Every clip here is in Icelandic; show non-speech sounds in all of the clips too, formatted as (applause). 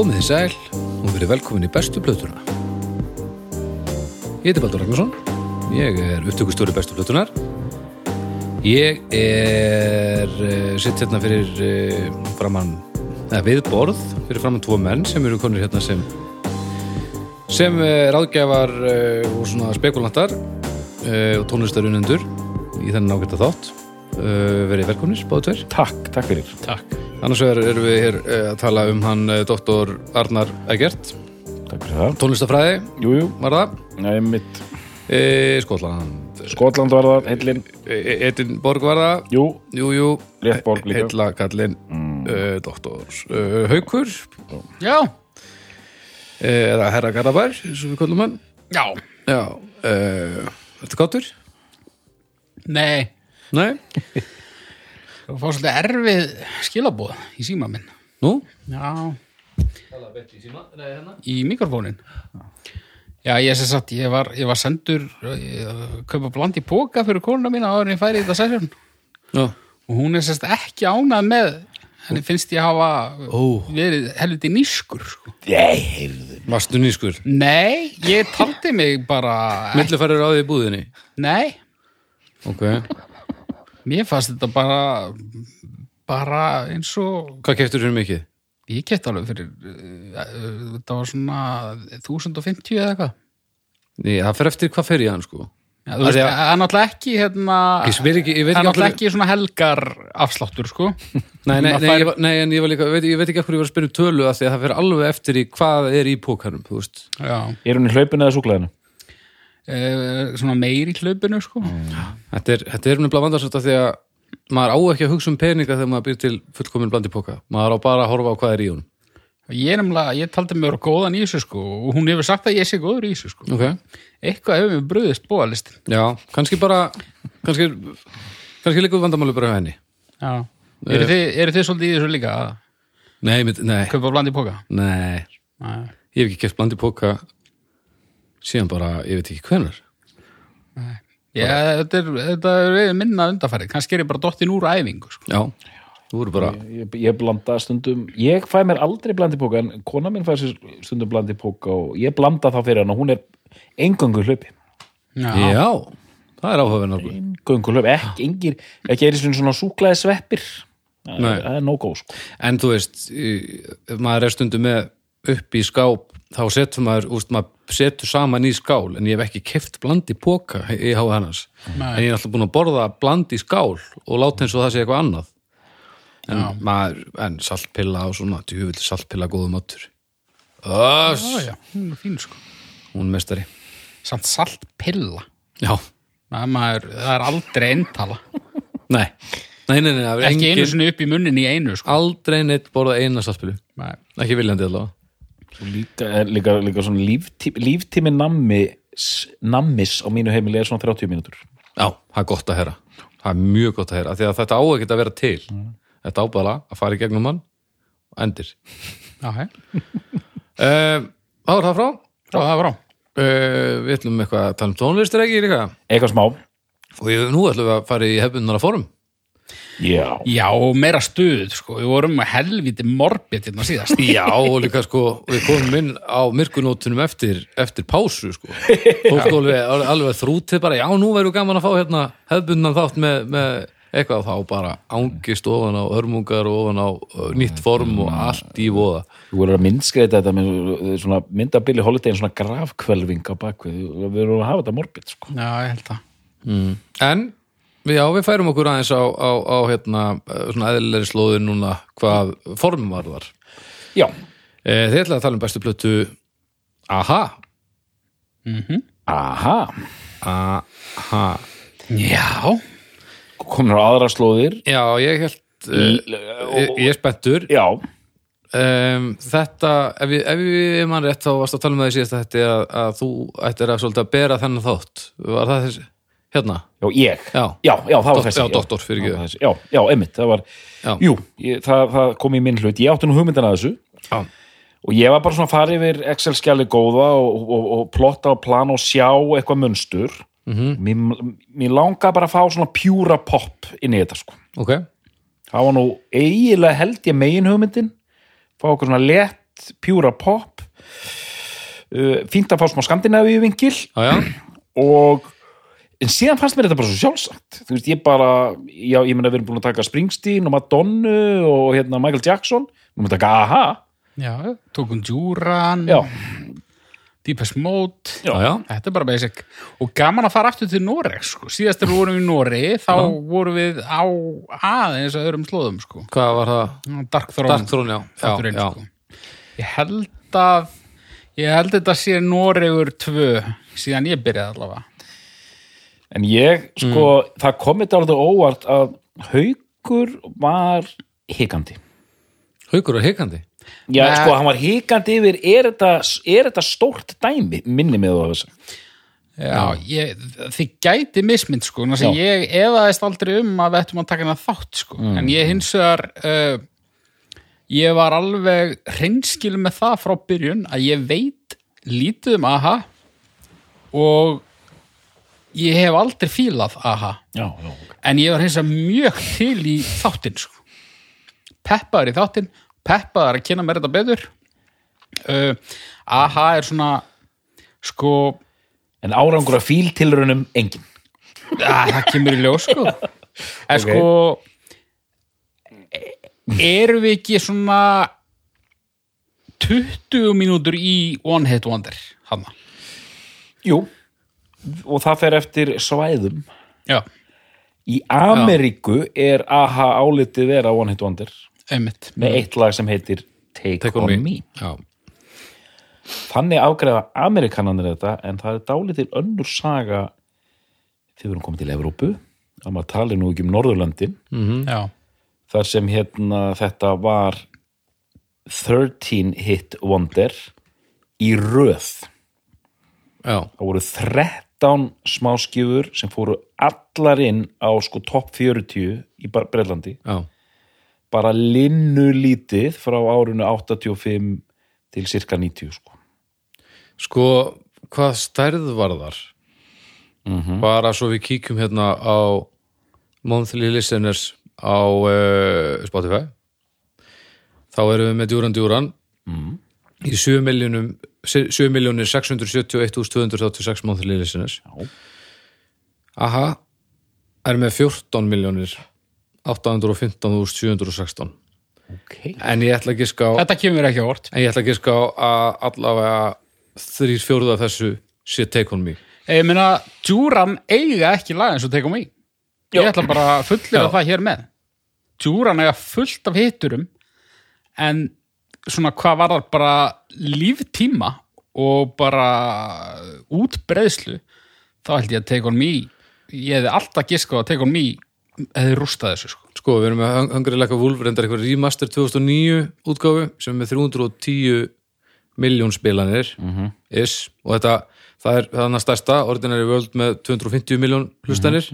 Komið þið sæl og verið velkomin í bestu plötuna. Ég heiti Baldur Ragnarsson, ég er upptökustjóri bestu plötunar. Ég er uh, sitt hérna fyrir uh, framann, eða við borð, fyrir framann tvo menn sem eru konur hérna sem sem uh, ráðgjafar uh, og svona spekulantar og tónlistarunendur í þennan ágæta þátt. Uh, verið velkominir, báðu tveir. Takk, takk fyrir. Takk. Annars vegar erum við hér uh, að tala um hann uh, doktor Arnar Egert, Takk fyrir það. tónlistafræði, Jú, jú, var það, Nei, mitt e, Skotland, Skotland var það, heillin. e, Edinborg var það, Jú, jú, jú, rétt borg líka. heilla kallinn, mm. uh, doktor uh, Haukur, Já, e, eða herra Garðabær, eins og við kallum hann, já, já, þetta gáttur? nei Nei, Það fá svolítið erfið skilabóð í síma minn. Nú? Já. Í mikrofónin. Já, ég sem sagt, ég var, ég var sendur kaupa bland í póka fyrir konuna mína áður en ég færi í þetta sesjón Já, og hún er sérst ekki ánað með henni finnst ég hafa Ó. verið helviti nískur sko. Nei, heyrðu. varstu nýskur, Nei, ég taldi mig bara millifærir á því í búðinni, Nei, ok, mér fannst þetta bara bara eins og hvað keftur fyrir mikið? Ég gett alveg fyrir uh, uh, þetta var svona 1050 eða eitthvað Nei, það fer eftir hvað fer í hann, sko. Já, þú veist, það er náttúrulega ekki hérna, Ég ég það er náttúrulega ekki svona helgar afsláttur sko (laughs) Nei, nei, nei, fær- ég, nei, en ég var líka, veit, ég veit ekki af hverju ég var að spyrja um tölu að því að það fer alveg eftir í hvað er í pókarum, þú veist. Já, Er hún í hlaupinu eða súklaðinu? Uh, svona meir í hlaupinu sko Þetta er, þetta er nefnilega vandarsvægt að því að maður á ekki að hugsa um peninga þegar maður býr til fullkomin blandi póka. Maður á bara að horfa á hvað er í honum. Ég er nefnilega, ég taldi mig vera góðan í þessu sko og hún hefur sagt að ég sé góður í þessu sko Ok. Eitthvað hefur mér bröðist bóðalistin Já, kannski bara, kannski, kannski líka vandamáli bara henni. Já Eru þið, eru þið svolítið í þessu líka að Nei, nei, kaupa bland í póka? nei, Nei. ég hef ekki keft blandi póka síðan bara, ég veit ekki. Já, þetta er, þetta er minna undarfærið, kannski er ég bara dottin úr æfingu sko. Já, þú voru bara, Ég, ég blanda stundum, ég fæ mér aldrei blandi póka en kona mín fæ sér stundum blandi póka og ég blanda þá fyrir hann og hún er engöngu hlaupi. Já, já, það er áhugaverð. Engöngu hlaupi, ekki, engir, ekki er svona svona súklaði sveppir. Það Nei. er- það er no go, sko. En þú veist, maður er stundum með upp í skáp, þá setur maður, úst, maður setur saman í skál, en ég hef ekki keft bland í póka í háa hannars. Nei. En ég er alltaf búin að borða bland í skál og láta eins og það sé eitthvað annað. En maður, en saltpilla og svona, djúvill saltpilla góðum áttur. Öss, hún er fín sko hún er mestari. Samt salt pilla Já, Það, maður, það er aldrei eintala nei, nei, nei, nei, Ekki einu engin, sinni upp í munnin í einu sko. aldrei neitt borða eina saltpillu. Nei. Ekki viljandi allavega. Líka, er líka, líka svona líftími, líftími nammi, nammis á mínu heimili er svona 30 mínútur. Já, það er gott að heyra. Það er mjög gott að heyra, af því að þetta á ekki að vera til. Þetta ábæðla að fara í gegnum hann og endir. Já. Uh, (laughs) þá er það frá. Svo það var á Uh, við ætlum eitthvað að tala um tónlistir ekki. Eitthvað smá. Og ég, nú ætlum við að fara í hefbundnara fórum. Já. Já, og meira stuð sko. Við vorum með helviti morbið hérna síðast (laughs) Já, og líka sko, við komum inn á myrkunótunum eftir, eftir pásu, sko. (laughs) Fólk alveg, alveg þrútið bara, já, nú verður gaman að fá hérna hefbundan þátt með, með eitthvað þá bara ángist ofan á hörmungar og ofan á uh, nýtt form og allt í voða. Þú verður að myndskreita þetta með svona myndabili holiday svona grafkvelving á bakvið. Við verðum að hafa þetta morbid, sko. Já, ég held að Mm. En, já, við færum okkur aðeins á, á, á hérna, uh, svona eðlilegri slóðin núna hvað form var þar. Já. E, þið ætlaði að tala um bestu plötu Aha, Aha. aha. Já, Komin á aðra slóðir. Já, ég held, uh, ég, ég er spenntur. Já. Um, þetta, ef ég, ef ég mann rétt þá varst að tala um það í síðast þetta að, að þú ættir að svolítið að bera þennan þátt. Var það þessi? Hérna? Já, ég. Já. Já, já, það var þessi. já, doktor, var þessi. Já, já, einmitt. Það var, Já. jú, ég, það, það kom í minn hlut. Ég átti nú hugmyndina að þessu. Já. Og ég var bara svona að fara yfir Excel-skjali góða og, og, og plotta og plana og sjá eitthvað munstur. Mhm. mér, mér langa bara að fá svona pjúra pop inn í þetta, sko. Ok. Það var nú eiginlega held ég megin hugmyndin fá okkur svona lett pjúra pop uh, fínt að fá smá skandinavíu vingil og en síðan fannst mér þetta bara svo sjálfsagt þú veist, ég bara, já, ég meina við erum búin að taka Springsteen og Madonna og hérna Michael Jackson, við erum að taka AHA Já, tókum Djúran já, Deepest Mode já, já. Þetta er bara basic og gaman að fara aftur til Noreg sko. síðast þegar við vorum í Noregi þá vorum við á aðeins að öðrum slóðum sko. Hvað var það? Dark Throne, Dark Throne, já. Já, já. Sko. Ég held að ég held þetta sé Noregur 2 síðan ég byrjaði allavega en ég, sko það kom þetta alveg óvart að Haukur var hikandi. Haukur er hikandi. Já, Nei. sko, hann var hikandi yfir er þetta, er þetta stórt dæmi minni með þess Já, ég, þið gæti mismynd sko, þannig að ég efaðist aldrei um að við ættum að taka hana þátt sko, en ég hins vegar uh, ég var alveg hreinskil með það frá byrjun að ég veit lítið um AHA og ég hef aldrei fílað AHA Já, já, en ég var hins vegar mjög til í þáttinn sko. peppaður í þáttinn peppaður að kynna mér þetta betur. Uh, AHA er svona sko En árangur af fíltilrunum engin Ja, það kemur í ljós sko. En sko Erum við ekki svona 20 mínútur í One Hit Wonder hann Jú, og það fer eftir svæðum. Já, Í Ameríku er AHA álitið vera One Hit Wonder. Einmitt. Með eitt lag sem heitir Take, Take On, on Me. me. Þannig afgreða Amerikananir þetta en það er dálítið önnur saga þegar við erum komið til Evrópu að maður tali nú ekki um Norðurlöndin. Já, þar sem hérna þetta var 13 hit wonder í röð. Já. það voru 13 smáskjöfur sem fóru allar inn á sko topp 40 í Brellandi Já. bara linnu lítið frá árunu 85 til cirka 90 sko. Sko, hvað stærð var þar? Bara svo við kíkjum hérna á monthly listeners á uh, Spotify þá erum við með Djúran Djúran í 7 miljónum 7 miljónir 671.236 monthly listeners. Já. Aha er með 14 miljónir 815.716 okay. en ég ætla að giska á þetta kemur ekki á vort en ég ætla að giska á að allavega þrýr fjóruða þessu sé take on me. Ég meina, Djúran eiga ekki lag eins og Take On Me. Ég ætla bara að fullera það hér með. Djúran eiga fullt af hitturum en svona hvað var það bara líftíma og bara útbreðslu þá held ég að Take On Me ég hefði alltaf giskað að Take On Me hefði rústað þessu sko. Sko, við erum með Hung- Hungry Like a Wolf reyndar eitthvað remaster 2009 útgáfu sem er með 310 miljón spilanir is, og þetta, það er þannig stærsta Ordinary World með 250 miljón hlustanir.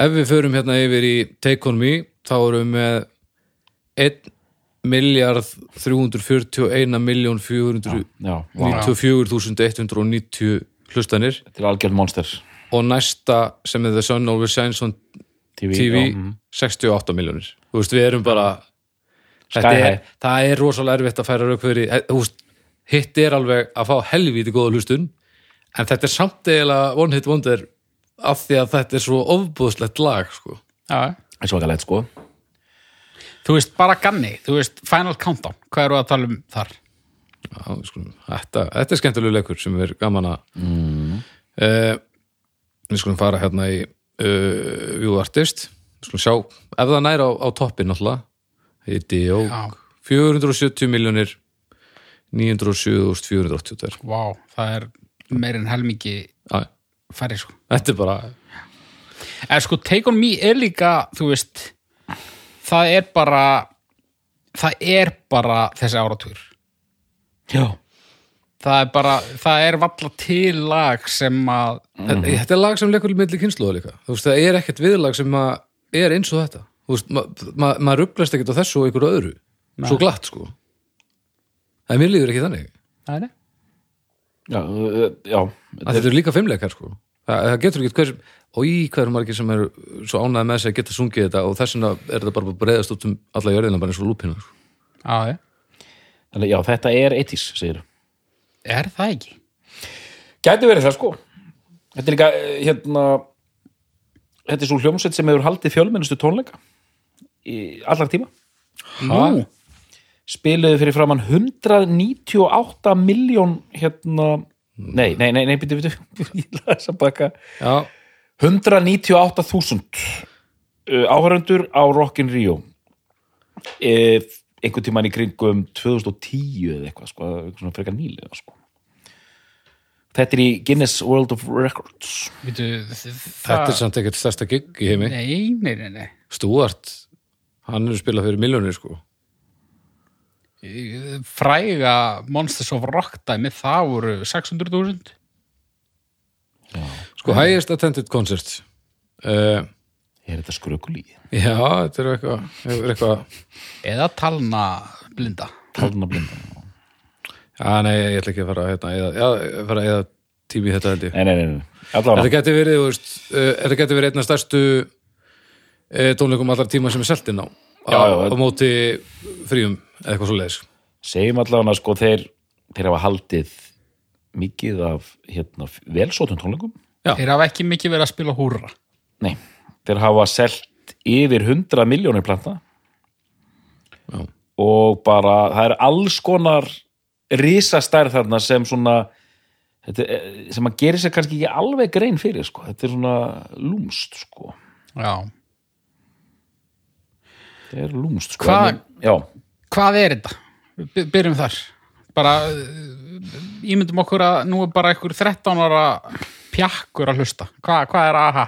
Ef við förum hérna yfir í Take On Me þá erum við með 1 miljard 341 miljón Já, vá. 494.190 hlustanir Þetta er algjörn monster og næsta sem er The Sun Always Shines on TV, TV já, mhm. 68 miljónir þú veist við erum bara er, það er rosalega erfitt að færa rauk fyrir þú veist, hitt er alveg að fá helvíti góða hlustun en þetta er samt eiginlega one hit wonder af því að þetta er svo ofbúðslegt lag sko. Já. Það er svakalegt sko Þú veist, bara ganni, þú veist, Final Countdown hvað eru að tala um þar? Já, skulum, þetta, þetta er skemmtilegu leikur sem er gaman að mm. við skulum fara hérna í uh, View Artist við skulum sjá, ef það næra á, á toppin náttúrulega, heiti og Já. 470 miljónir 907.482 Vá, það er meir en helmingi Já, færri sko. þetta er bara En sko, Take On Me er líka, þú veist, það er bara, það er bara þessi áratúr. Já. Það er bara, það er valla til lag sem að, þetta, þetta er lag sem leikur milli kynsluða líka. Þú veist, það er ekkert viðlag sem að er eins og þetta. Þú veist, ma- ma maður rugglast ekkert á þessu og ykkur öðru. Svo glatt sko. Það mér líður ekki þannig. Það er Já, uh, já. Þetta eru líka fimmleikar sko. Það, það getur ekki hver og í hverjum margir sem eru svo ánæði með sig að geta sungið þetta og þess vegna er þetta bara breiðast út um alla jörðina bara eins og lúpina sko. Já, já. Þetta er 80s, segir Er það ekki? Gæti verið það, sko. Þetta er líka, eh, hérna Þetta er svo hljómsveit sem hefur haldið fjölmennustu tónleika í allar tíma. Nú, spiluðu fyrir framann 198 miljón hérna nei, nei, nei, nei, býtu, býtu (laughs) ég las að baka. Já, 198.000 uh, áhörundur á Rockin Rio. E, einhvern tímann í kringum 2010 eða eitthvað, sko, eitthvað svona frekar nýlega, sko. Þetta er í Guinness World of Records. Veitu, þetta er samt ekkert stærsta gig í heimi. Nei, nei, nei, nei. Stuart, hann er spilað fyrir miljónir sko. Fræga Monsters of Rock dæmi, það voru 600.000 Sko, highest attended concert uh, Er þetta skrökulí? Já, þetta er eitthvað er eitthvað, eða talna blinda. Talna blinda Já, nei, ég ætla ekki að fara hérna, eða, já, fara eða tími í þetta held ég Nei, nei, nei, nei. Allavega Þetta geti verið, þú veist, uh, þetta geti verið einna stærstu uh, tónleikum allar tíma sem er seltin á á, Já, já, á móti fríum eða eitthvað svo leiðis segjum allavega sko þeir, þeir hafa haldið mikið af hérna, velsótum tónleikum Já. Þeir hafa ekki mikið verið að spila húrra. Nei, þeir hafa selt yfir 100 miljónir planta Já. og bara það er alls konar risastærð þarna sem svona þetta, er- sem að gera sér kannski ekki alveg grein fyrir sko. þetta er svona lúmst sko. Já. þetta er lúmst sko. Já, Hvað er þetta? By- Byrjum þar. Bara, uh, ímyndum okkur að nú er bara einhver 13 ára pjakkur að hlusta. Hva, hvað er aha?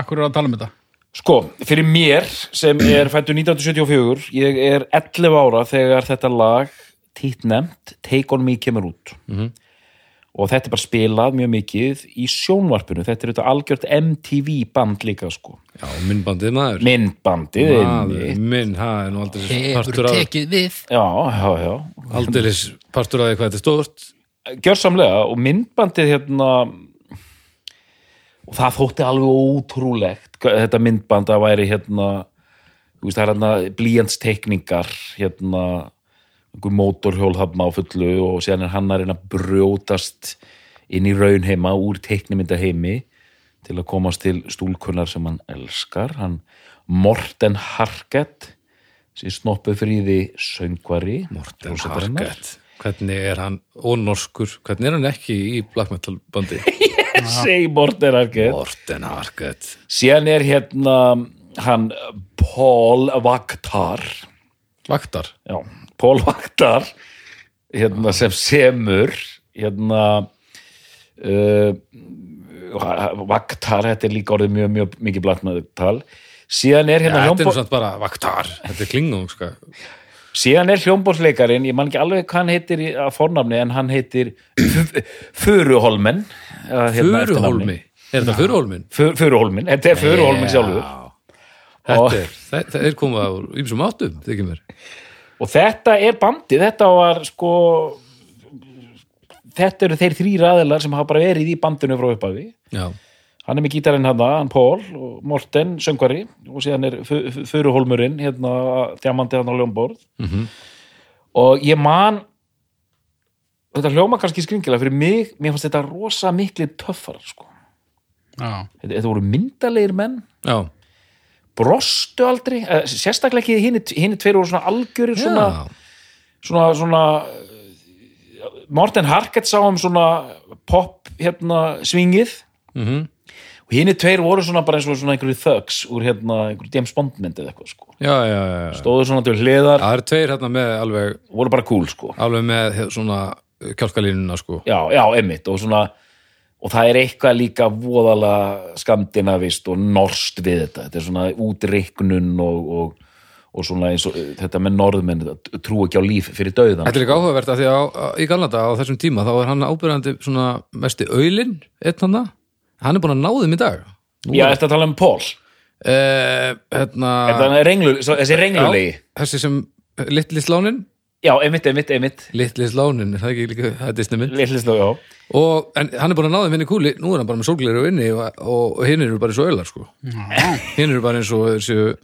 Akkur er að tala um þetta? Sko, fyrir mér sem er fættur 1974, ég er 11 ára þegar þetta lag títt nefnt, Take On Me kemur út og þetta er bara spilað mjög mikið í sjónvarpinu þetta er þetta algjört MTV band líka sko, Já, myndbandið maður myndbandið minn, það er nú aldrei partur af, við? já, já, já aldrei partur af því hvað þetta er stórt gjörsamlega og myndbandið hérna og það þótti alveg ótrúlegt þetta myndband að væri hérna veist það er hérna blíjandstekningar hérna einhver mótorhjól þarna á fullu og síðan er hann að reyna að brjótast inn í raunheima úr teiknimynda heimi til að komast til stúlkunnar sem hann elskar. Hann Morten Harket sem snoppuð fríði söngvari Morten hljómsveitarinnar. Harket. Hvernig er hann, og norskur hvernig er hann ekki í black metal bandi (laughs) segi Morten Harket Morten Harket síðan er hérna hann Paul Vaktar. Vaktar. Já, Paul Vaktar hérna sem semur hérna uh, Vaktar, þetta er líka orðið mjög, mjög mikið blattmæðutal síðan er hérna þetta er samt bara vaktar. Þetta er klingum, sko. Síðan er hljómborsleikarin ég man ekki alveg hvað hann heitir að fornafni en hann heitir Furuholmen hérna, Furuhólmi, er þetta Furuhólmin? Furuholmin, þetta er Furuholmin sjálfur. Þetta er, þetta er komið á ýmsum áttum, þykir mér. Og þetta er bandið, þetta var sko þetta eru þeir þrýr aðilar sem hafa bara verið í bandinu frá upphafi. Já, hann er með gítarinn hann, hann Pól Morten, söngvari og síðan er Furuholmurinn hérna, þjamandi hann á ljómborð. Mhm. og ég man þetta hljóma kannski skringilega fyrir mig, mér fannst þetta rosa mikli töffar sko. Já. þetta, þetta voru myndalegir menn. Já, brostu aldrei, eh, sérstaklega ekki hinn tveir voru svona algjörir svona, svona, svona Morten Harket sá um svona pop hérna svingið. Mm og hinn tveir voru svona bara eins og svona einhverju thugs úr hérna einhverju James Bond myndið eitthvað sko. Já, já, já, já. stóðu svona til hliðar, Það eru tveir hérna með alveg, voru bara cool sko. alveg með he- svona kjálkalínuna sko. Já, já, einmitt og svona og það er eitthvað líka voðalega skandinavist og norst við þetta. Þetta er svona útreiknun og, og, og svona eins og þetta með norðmenn trú ekki á líf fyrir dauðan Þetta er líka áhugavert að því að í Galanda á þessum tíma þá er hann ábyrjandi svona mesti auðlinn, einn hann hann er búin að ná þeim í dag. Nú já, er- þetta tala um Pól? Eh, hérna þessi renglulegi? þessi sem litli slánin já, einmitt, einmitt, einmitt. Litli slánin, er það ekki líka það er Disney mynd. Lillistó, já. Og en hann er búin að ná þeim inn í kúli nú er hann bara með sólgleru og inni og, og, og hinn eru bara eins og auðlar sko hinn eru bara eins og þessu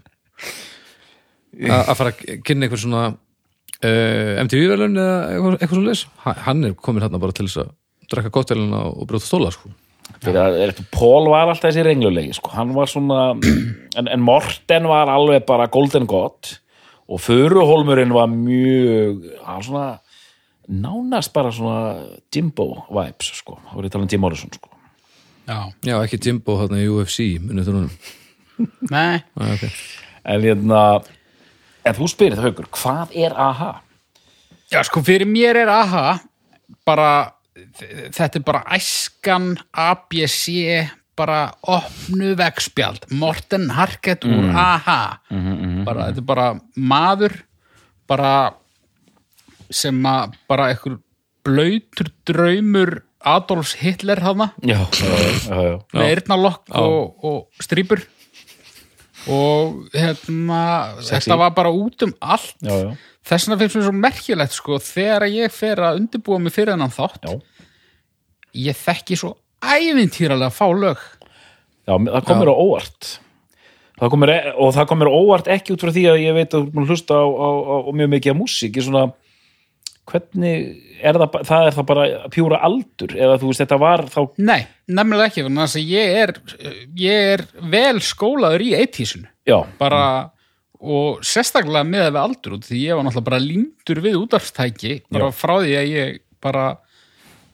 að að fara að kynna einhver svona uh, MTV-velun eða eitthvað, eitthvað svo leis hann er komin hérna bara til þess að drekka kottelina og brjóta stóla sko. fyrir að er, Pól var alltaf þessi renglulegi sko. hann var svona (clears throat) en, en Morten var alveg bara golden god og Furuholmurinn var mjög svona nánast bara svona Jimbo vibes sko, þá voru ég að tala um Jim Morrison sko. Já, já, ekki Jimbo þarna í UFC munið þú núna? (laughs) Nei, ah, okay. en hérna en þú spyrir það haugur, hvað er AHA? Já, sko, fyrir mér er AHA bara, þetta er bara æskan ABC bara opnu vegspjald. Morten Harket úr AHA bara, þetta er bara maður bara sem að bara einhver blöytur draumur Adolfs Hitler já. með eyrnalokk og, og strýpur. Og hérna þetta var bara út um allt. Já, já. þess vegna finnst mér svo merkilegt sko, þegar ég fer að undirbúa mig fyrir hennan þátt Já. ég þekki svo ævintýralega fá lög. Já, það komur á óvart það komur, og það komur á óvart ekki út frá því að ég veit að þú ert búin að hlusta á, á, á, á mjög mikið af músík. Ég svona hvernig er það, það er það bara pjúra aldur? Eða þú veist þetta var þá nei, nefnilega ekki þess að ég er, ég er vel skólaður í eittísinu já, bara og sérstaklega með við aldur því ég var náttúrulega bara lindur við útarstæki bara Já. frá því að ég bara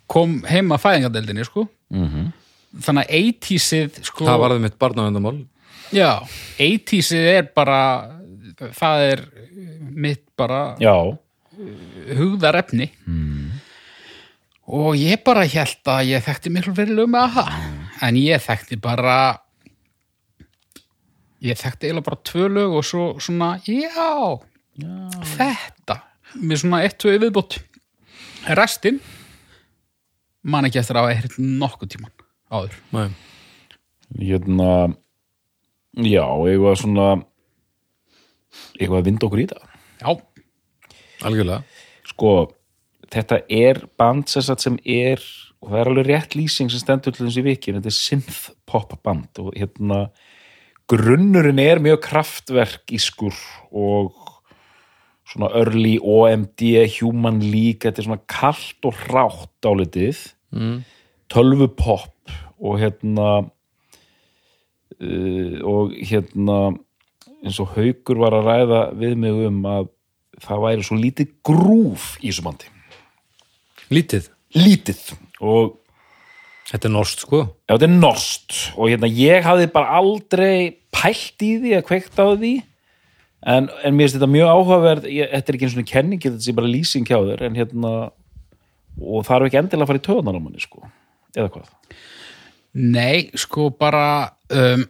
kom heima fæðingadeldinni sko. Mhm. þannig að 80sið sko, það varði mitt barnavendamál já, 80sið er bara það er mitt bara já, hugðarefni. Mm. og ég bara held að ég þekkti miklu fyrir lög með aha en ég þekkti bara ég þekkti eiginlega bara tvö lög og svo svona, já, þetta með svona eitt, tvö viðbót. Restin man ekki eftir að hafa heyrt nokkuð tíman áður. Nei. hérna já, var svona var að vinda okkur í það. Já, algjörlega. Sko, þetta er band sem, er og það er alveg rétt lýsing sem stendur til þessi viki þetta er synth pop band og hérna grunnurinn er mjög kraftverk ískur og svona early OMD human league, þetta er svona kalt og rátt álitið mm. tölvu pop og hérna uh, og hérna eins og haukur var að ræða við mig um að það væri svo lítið grúf í þessu bandi. Lítið, lítið. Og þetta er norst sko. Já, þetta er nost og hérna ég hafði bara aldrei pælt í því að kveikta á því. En, en mér finnst þetta mjög áhugaverð. Ég, þetta er ekki eins og kenning, þetta sé bara lýsing hjá þér en hérna og það er ekki endilega að fara í töðunar á manni sko. Eða hvað? Nei, sko bara um,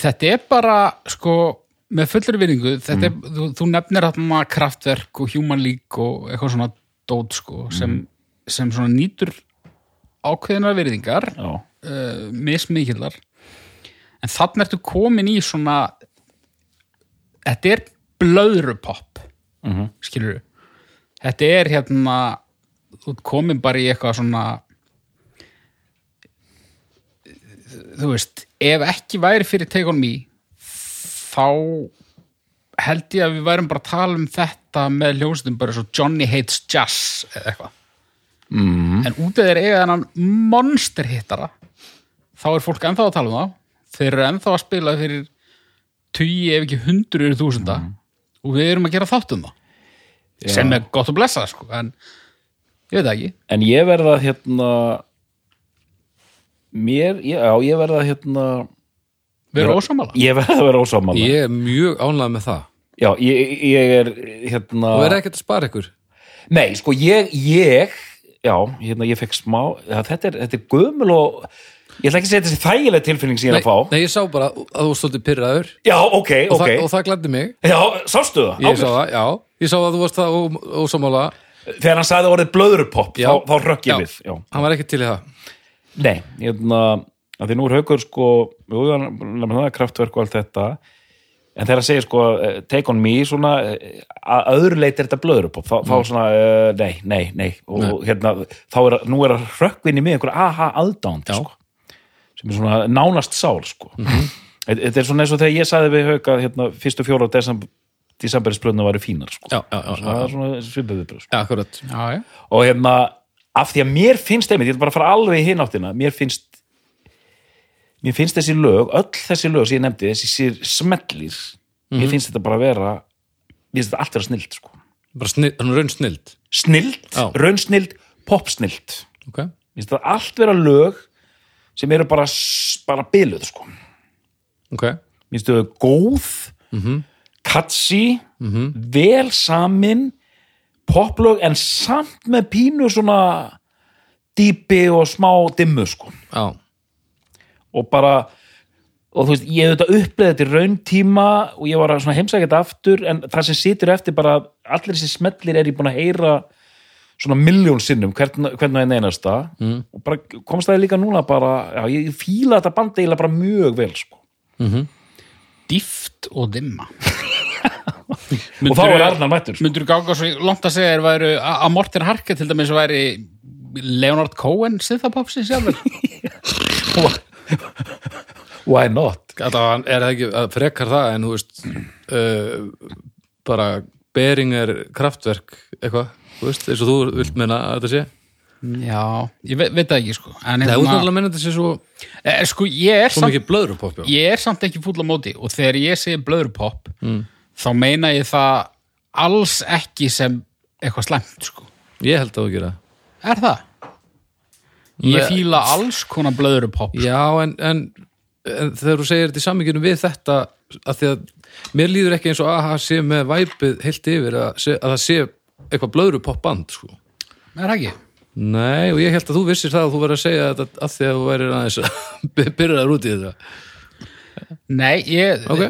þetta er bara sko með fullri vinningu er, þú, þú nefnir þarna kraftverk og human league og eitthvað svona dót sko sem, sem svona nýtur ákveðinar virðingar uh, mismikillar. En þannig ertu komin í svona þetta er blöðrupopp mm -hmm. skilur þetta er hérna þú komin bara í eitthvað svona þú veist ef ekki væri fyrir Take On Me þá held ég að við værum bara að tala um þetta með hljómsveitum bara svo Johnny Hates Jazz eða eitthvað. Mm. en út af þeir eiga þennan monster hittara þá er fólk ennþá að tala um það þeir eru ennþá að spila fyrir tugi ef ekki hundruður þúsunda. Og við erum að gera þátt um það. Sem er gott að blessa sko, en ég veit ekki. En ég verða hérna mér, já, ég verða hérna við erum ósamála ég verða að vera ósámála ég er mjög ánægð með það. Já, ég, ég er hérna og er ekkert að spara ykkur? Nei, sko, ég, ég já, hérna, ég fekk smá já, þetta, er, er gömul og ég ætla ekki að segja þessi þægileg tilfinning sem ég er að fá. nei, ég sá bara að þú stóttir pyrraður Já, ok, og, ok. það, og það glæddi mig. Já, sástu það? ég sá það, já, ég sá að þú varst það ó- ósammála. Þegar hann sagði orðið blöðrupopp Já. þá, þá rökk Já. ég við já. hann var ekki til í það Nei, hérna að því nú er haukur sko er kraftverk og allt þetta en þegar að segja sko eh, take on me svona eh, að öðru leiti er þetta blöðrupopp þá, þá svona, uh, nei, nei, nei og Nei. hérna, þá er að, nú er að rökkvinni með einhver aha aðdándi Já. sko sem er svona nánast sál sko þetta þetta er svona eins og þegar ég sagði við hauka hérna, fyrstu fjóra desember disamberisbröðna væri fínar sko. Já, já, já, já, það já. er svona svipað viðbröð sko. Og hérna, af því að mér finnst einmitt, ég ætla bara að fara alveg í hinn áttina mér finnst mér finnst þessi lög, öll þessi lög sem ég nefndi þessi smellir mér finnst þetta bara að vera mér finnst þetta allt vera snild sko. Er raun snild snild, Já. raunsnild, popsnild Ok, mér finnst þetta allt vera lög sem eru bara, bara byluð sko. ok mér finnst þetta góð Mhm. katsi vel samin poplög en samt með pínu svona dýpi og smá dimmu sko Já, og bara og þú veist, ég hef þetta uppleðið til rauntíma og ég var að heimsækja þetta aftur en það sem situr eftir bara allir þessi smellir er ég búin að heyra svona miljón sinnum hvern, hvern og einn einasta mm. og bara komst það líka núna bara, já, ég fíla þetta band eiginlega bara mjög vel sko. Dýft og dimma. (laughs) (laughs) og þá er Arnar mættur. Myndur þú gága svo langt að segja að að Morten Harke til dæmis væri Leonard Cohen Sithapopsin sjálfur? (laughs) why not? Alltaf er það ekki að frekar það en þú veist uh, bara Beringer kraftverk eitthvað, þú veist, eins og þú vilt menna að þetta sé Já, ég veit, veit það ekki sko. Þú veist alltaf að menna þetta sé svo Eh, sko, ég er, samt, ég er samt ekki fúll á móti og þegar ég segi blöðurpop Mm. Þá meina ég það alls ekki sem eitthvað slæmt sko. Ég held að þú gera Er það? Ég fíla alls konar blöðurpop Já, en, en, en þegar þú segir þetta í sammyggjunum við þetta að því að mér líður ekki eins og að það sé með væpið heilt yfir að, að það sé eitthvað blöðrupop band sko. Er það ekki? Nei, og ég held að þú vissir það að þú verður að segja þetta að því að þú værir aðeins að (laughs) byrja út í þetta Nei, ég, Ok.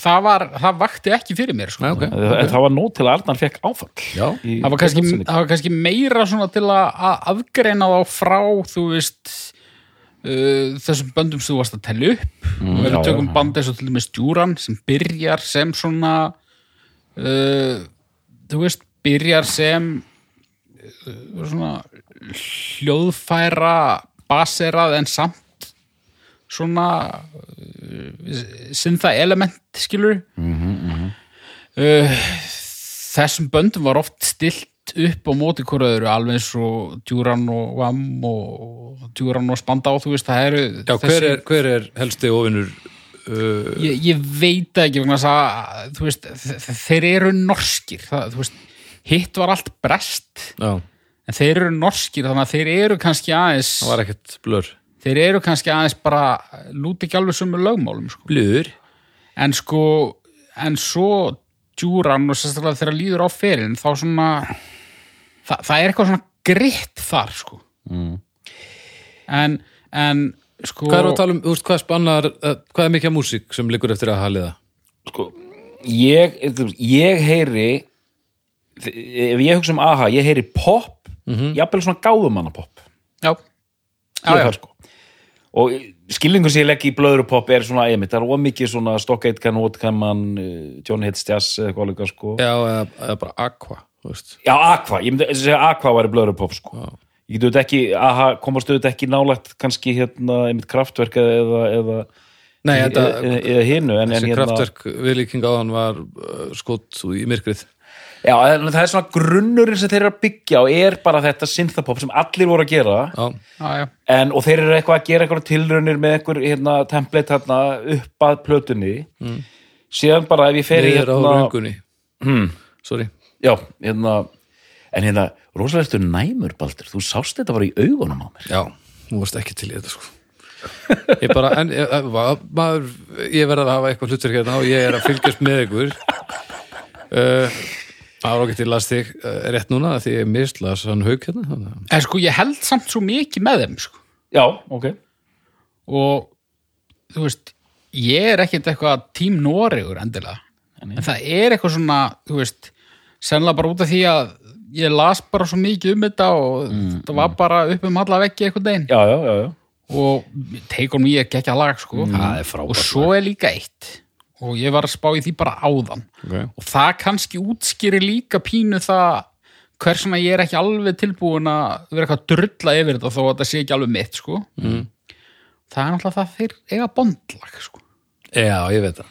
það var það vakti ekki fyrir mér sko. Nei, ok, en það var nóg til að Arnar fekk áfall Já, í- það, var kannski, það var kannski meira svona til að, afgreina þá frá þú veist uh, þessum böndum sem þú varst að telja upp og ef við já, tökum já. band eins og til dæmis Djúran sem byrjar sem svona uh, þú veist, byrjar sem uh, svona hljóðfæra baserað en samt svona uh, syntha element skilur uh, þessum böndum var oft stilt upp á móti hverju alveg eins og Djúran og Vam og Djúran og Spandá þú veist það eru Já hver, er, hver er helsti ofinur uh, ég, ég veit ekki að þú veist, þe- þeir eru norskir það, þú veist, hitt var allt brest Já, en þeir eru norskir þannig að þeir eru kannski aðeins það var ekkert blör þeir eru kannski aðeins bara lúti ekki alveg sömu lögmálum sko. Blur? en sko en svo djúran og sérstaklega þegar líður á ferin þá svona það, það er eitthvað svona gritt þar sko Mm. en, en sko Hvað er að tala um, veist, hvað spannar uh, hvað er mikið af músík sem liggur eftir að haliða? sko, ég, ég heyri ef ég hugsa um aha, ég heyri pop jafnvel svona gáðumanna pop já, já, já. þar, sko. Og skilningu sem ég legg í blöðru pop er svona einmitt, það er ómikið svona Stock Aitken, Woodkaman John Hits Jazz eða eitthvað líka sko. Já, eða, eða bara aqua, þú veist. Já, Aqua, ég myndi að segja Aqua væri blöðru pop sko. ég get auðvitað ekki, aha, komast auðvitað ekki nálægt kannski hérna einmitt kraftverk eða, eða, Nei, þetta, eða, eða hinu en, en þessi hérna, kraftverk viðlíking áðan var uh, skot í myrkrið já, en það er svona grunnurinn sem þeir eru að byggja og er bara þetta synthapop sem allir voru að gera. Já, já, já. en, og þeir eru eitthvað að gera eitthvað tilraunir með eitthvað hérna, template hérna, upp að plötunni. Síðan bara ef ég fer í niður á hérna, röngunni. Hmm, Sorry. Já, hérna en hérna, rosalega ertu næmur Baldur, þú sást þetta bara í augunum á mér. Já, þú varst ekki til í þetta sko. Ég bara, en ég, ma- maður, ég verð að hafa eitthvað hlutverk hérna og ég er að fylgjast með ykkur. Uh, (laughs) Það var okkur til að þig uh, rétt núna því ég mislas hann haug hérna að- en sko ég held samt svo mikið með þeim sko. já, ok. Og þú veist ég er ekkert eitthvað tím Noregur endilega, en það er eitthvað svona, þú veist sennilega bara út af því að ég las bara svo mikið um þetta og þetta var bara upp um alla veggi eitthvað deginn já, já, já, já. og take on me er gekkja lag sko. Það er frábært og svo er líka eitt og ég var að spá í því bara áðan okay. og það kannski útskýri líka pínu það hvers svona ég er ekki alveg tilbúin að vera eitthvað að drulla yfir þetta þó að þetta sé ekki alveg mitt sko. mm. það er náttúrulega það þeir eiga bondlag sko. Já, ég veit það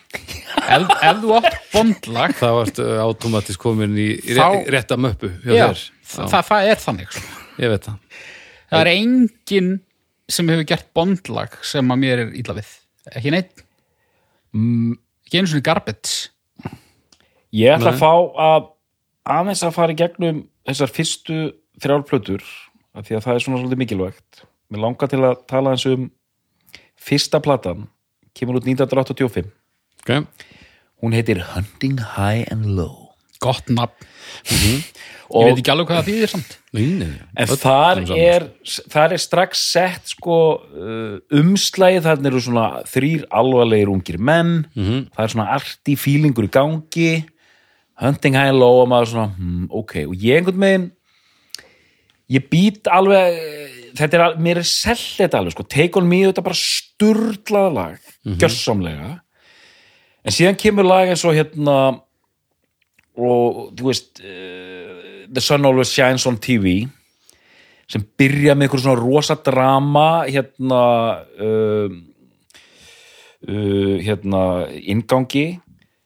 ef, ef þú átt bondlag það varst automatist komin í, í Þá- Þá... rétta möppu já, það, það, það er þannig sko. ég veit það það er enginn sem hefur gert bondlag sem að mér er illa við ekki neitt mm. Ekki einu svona garbage. Ég ætla að fá að aðeins að fara í gegnum þessar fyrstu þrjálplötur af því að það er svona svolítið mikilvægt. Mér langar til að tala eins um fyrsta platan kemur út 1985 okay. hún heitir Hunting High and Low gott nafn. Ég og veit ekki alveg hvað það þýðir samt. Nei, nei, En öll- þar er, þar er strax sett sko uh, umslægið, þarna eru svona þrýr alvarlegir ungir menn, það er svona arti fílingur í gangi, hunting high low og maður svona, hmm, ok, og ég einhvern veginn, ég být alveg, þetta er, mér er selt þetta alveg, sko, take on me, þetta er bara sturlað lag, gjörsamlega, en síðan kemur lag eins og hérna, og þú veist, uh, The Sun Always Shines on TV sem byrja með einhver svona rosa drama hérna uh, uh, hérna ingangi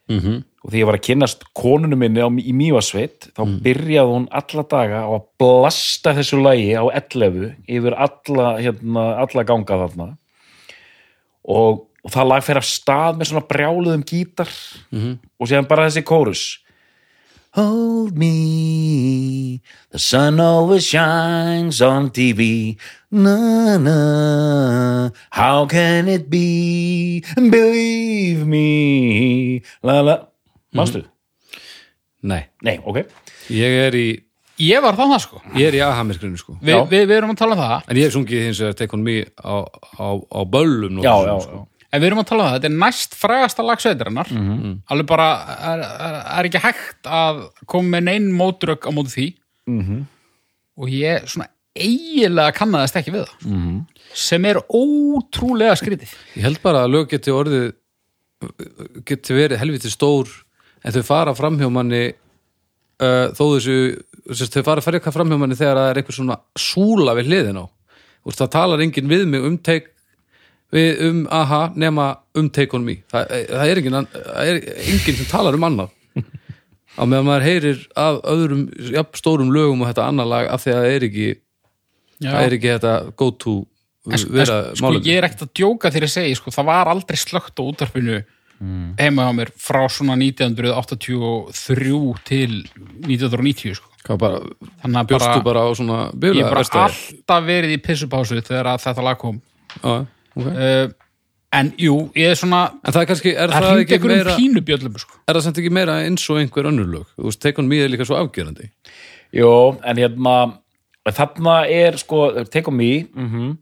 Mhm. og því ég var að kynnast konunum minni á, í Mývasveit þá byrjaði hún alla daga á að blasta þessu lagi á 11 yfir alla, hérna, alla ganga þarna. Og, og það lag fer af stað með svona brjáluðum gítar. Og séðan bara þessi kórus Hold me, the sun always shines on TV. Na na, how can it be? Believe me. La la. Mástu? Nei, Nei, ok. ég er í ég var þannig sko ég er í aðhamirkrinu sko Vi, við, við erum að tala um það en ég hef sungið hins vegar Take on me á, á, á böllum Já, já, sko. já. En við erum að tala um það, þetta er næst frægasta lag sveitarinnar Mhm. alveg bara, er, er, er ekki hægt að koma með neinn mótrök á móti því Mhm. og ég svona eiginlega kannaðist ekki við það Mhm. sem er ótrúlega skrítið Ég held bara að lög geti orðið geti verið helviti stór en þau fara framhjá manni uh, þó þessu þau fara fara eitthvað framhjá manni þegar það er eitthvað svona súla við hliðin á Þú veist, það talar enginn við mig um take við, um aha nema um take on me. Það, það, er, engin, það er enginn sem talar um annað. Á meðan maður heyrir af öðrum jafn, stórum lögum og þetta annar lag af því að það er ekki, það er ekki þetta go to en, vera en, sko, málefni. ég er ekkert að djóka þegar ég segi sko, það var aldrei slögt á útarpinu heima á mér frá svona 1983 til 1990 sko. Bara, þannig að bara, bara svona ég hef bara alltaf verið í pissupásu þegar þetta lag kom. Já, ok. uh, en jú, ég er svona En það er kannski, er það það, ekki einhverjum meira pínubjöllum sko. er það samt ekki meira eins og einhver önnur lög? Þú veist, Take on Me er líka svo afgerandi. Jó, en hérna þarna er sko, take on me mm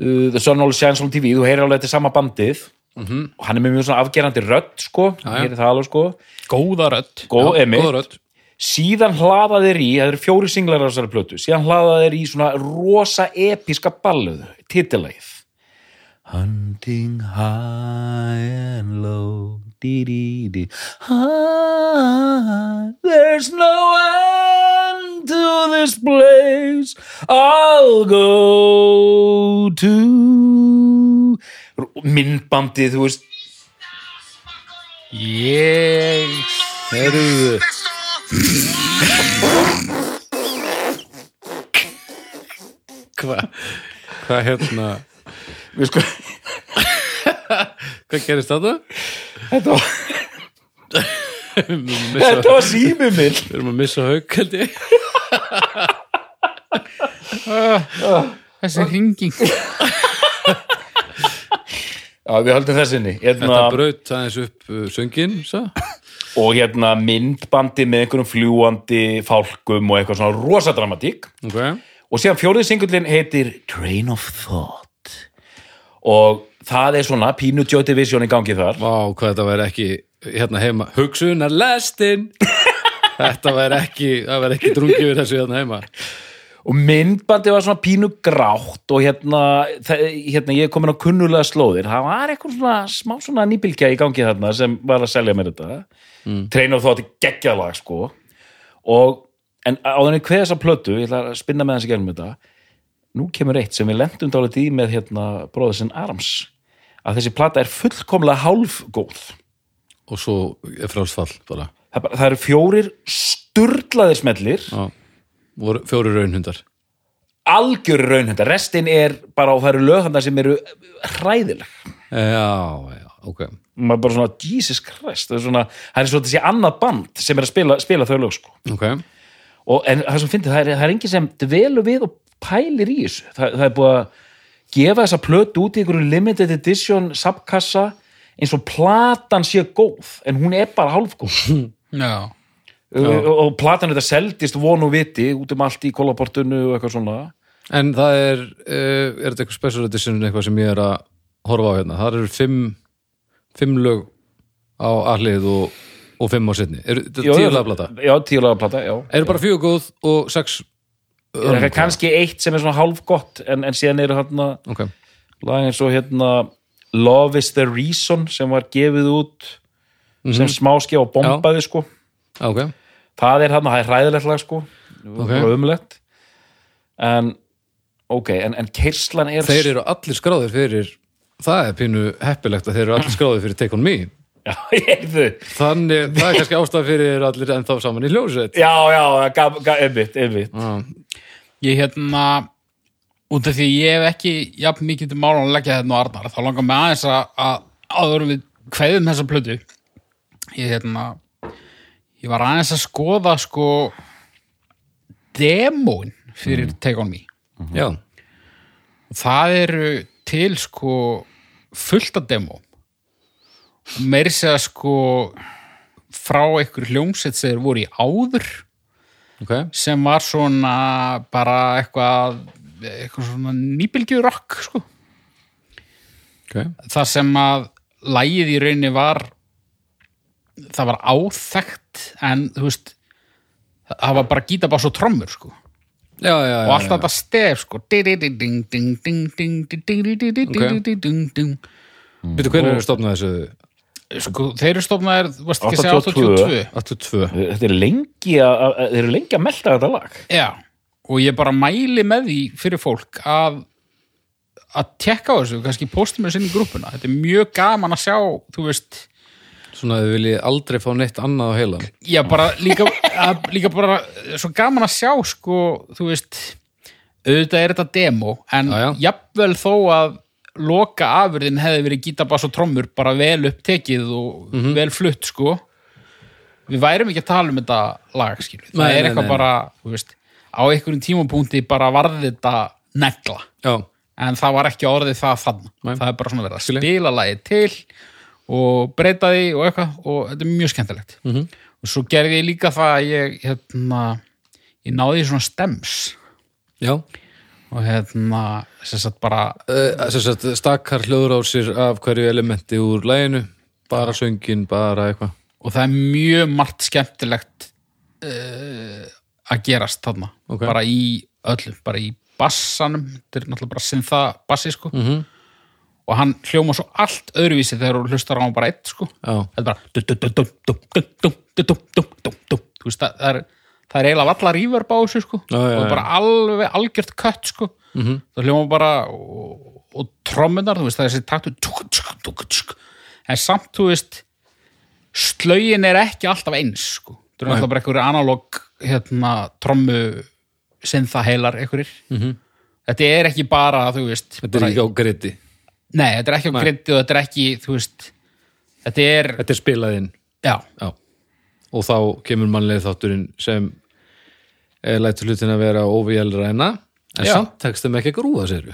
uh, The Sun Always Shines on TV, þú heyrir alveg þetta er sama bandið. Og hann er með mjög svona afgerandi rödd sko, já. heyrir það alveg sko. Góða rödd. Góð, Já, emi, góð rödd. síðan hlaða þeir í það eru fjóri singlar á þessari plötu síðan hlaða þeir í svona rosa episka balluð, titilæð Hunting high and low dee dee dee. High, There's no end to this place I'll go to. Myndbandið, þú veist. Ég Heyrðu Hvað Hvað hérna við sko, Hvað gerist þetta? þetta var, þetta var símið minn. við erum að missa haug held ég. Þessi hringing. Já, við höldum þessinni Þetta hérna, braut aðeins upp uh, söngin svo. og hérna myndbandi með einhverjum fljúandi fálkum og eitthvað svona rosa dramatík. Ok og síðan fjórið singullin heitir Train of Thought. Og það er svona pínu Joy Division í gangi þar. Vá, hvað þetta væri ekki hérna heima. Hugsunar lestin. (laughs) Þetta væri ekki, það væri ekki drungið við þessu hérna heima. Og myndbandi var svona pínu grátt og hérna, hérna ég er komin á kunnulega slóðir, það var eitthvað svona smá svona nýbylgja í gangi þarna sem var að selja mér þetta. Train of Thought er geggjalag sko. Og en á þenni hvað þessa plötu, ég ætla að spinna með þessi gegnum þetta nú kemur eitt sem við lendum dálítið í með hérna bróðasinn Arms að þessi plata er fullkomlega hálfgóð. Og svo er frálsfall bara. Það, er það eru fjórir sturlaðir smellir. Já, voru fjóri raunhundar. Algjör raunhundar, restin er bara og það eru löghandar sem eru hræðileg. Já, já, ok. Maður bara svona, Jesus Christ það er svona, það er svona þessi annað band sem er að spila, spila þau lög sko. Ok, og, en það sem fyndið, það er, það er engin sem dvelur við og pælir í þessu. Það, það er búið að gefa þessa plötu út í einhverju limited edition subkassa eins og platan sé góð en hún er bara hálfgóð (laughs) Já, og, og platan þetta seldist vonu viti út um allt í kólaportunu og eitthvað svona. En það er uh, er þetta eitthvað special edition eitthvað sem ég er að horfa á hérna? Það eru fimm, fimm lög á aðlið og, og fimm á setni er þetta Já, tíu lagplata? já, tíu lagplata, já. Eru bara fjögur góð og sex það er kannski eitt sem er svona hálfgott en, en síðan eru hérna ok, lag eins og hérna Love is the Reason sem var gefið út sem smáski og bombaði sko. Ok. Það er hérna, það er hræðilegt lag sko. Ok. og umlegt en ok, en, en kerslan er þeir eru allir skráðir fyrir það er pínu heppilegt að þeir eru allir skráðir fyrir Take On Me já, (laughs) þannig, það er kannski ástæð fyrir allir ennþá saman í hljóðsveit já, já, einmitt, einmitt. Ég hérna út af því ég hef ekki jafn mikið til málan að leggja þetta og Arnar þá langar mig aðeins að, að áður en við kveðum þessa plötu ég hérna ég var aðeins að skoða sko demóin fyrir Take On Me. Já, og það eru til sko fullt af demo og meiri segja sko frá einhver hljómsett sem þeir voru í áður ok sem var svona bara eitthvað eitthvað svona nýbylgju rock sko. ok, það sem að lægið í rauninni var það var áþekkt en þú veist það var bara gítabass og trommur sko. já, já, já, og allt já. þetta stef sko. Býtu, hvernig eru stofnað þessu sko, þeir eru stofnaðir varst ekki að segja 82. 82 82 þetta er lengi að, þeir eru lengi að melta þetta lag. Já, og ég bara mæli með því fyrir fólk að að tekka á þessu, kannski postum þessu inn í grúpuna, þetta er mjög gaman að sjá þú veist, svona að þið viljið aldrei fá neitt annað á heilan já bara líka, að, líka bara svo gaman að sjá sko, þú veist auðvitað er þetta demo, en jafnvel þó að loka afurðin hefði verið gítabass og trommur bara vel upptekið og Mhm. vel flutt sko við værum ekki að tala um þetta lag skilur, það Nei, er eitthvað nei. bara veist, á einhverjum tímapunkti bara varði þetta negla já, en það var ekki orðið það þann Nei. það er bara svona verið að spila lagið til og breyta því og eitthvað og þetta er mjög skemmtilegt Mhm. -hmm. og svo gerði ég líka það að ég hérna, ég náði svona stems já og hérna, Bara... Uh, stakkar hljóður á sér af hverju elementi úr læginu bara söngin, bara eitthvað og það er mjög margt skemmtilegt uh, að gerast þarna, okay. bara í öllum bara í bassanum þetta er náttúrulega bara syntha bassi sko mm -hmm. og hann hljóma svo allt öðruvísi þegar hún hlustar á hann bara eitt sko oh. þetta er bara það er eiginlega valla rýverb á þessu sko og bara alveg algjört kött sko Mhm. það hljóma bara og, og trommunar, þú veist, það er þessi taktu en samt, þú veist slögin er ekki alltaf eins sko. Það er alltaf bara einhverju analog hérna, trommu syntha heilar einhverjir. Mhm. þetta er ekki bara, þú veist þetta er ekki á griti. Nei, þetta er ekki á grindi og þetta er ekki, þú veist þetta er, þetta er spilaðinn já. Já. og þá kemur mannlega þátturinn sem lætur hlutin að vera óvíjælræna en Já. samt tekst þeim ekki að grúa sér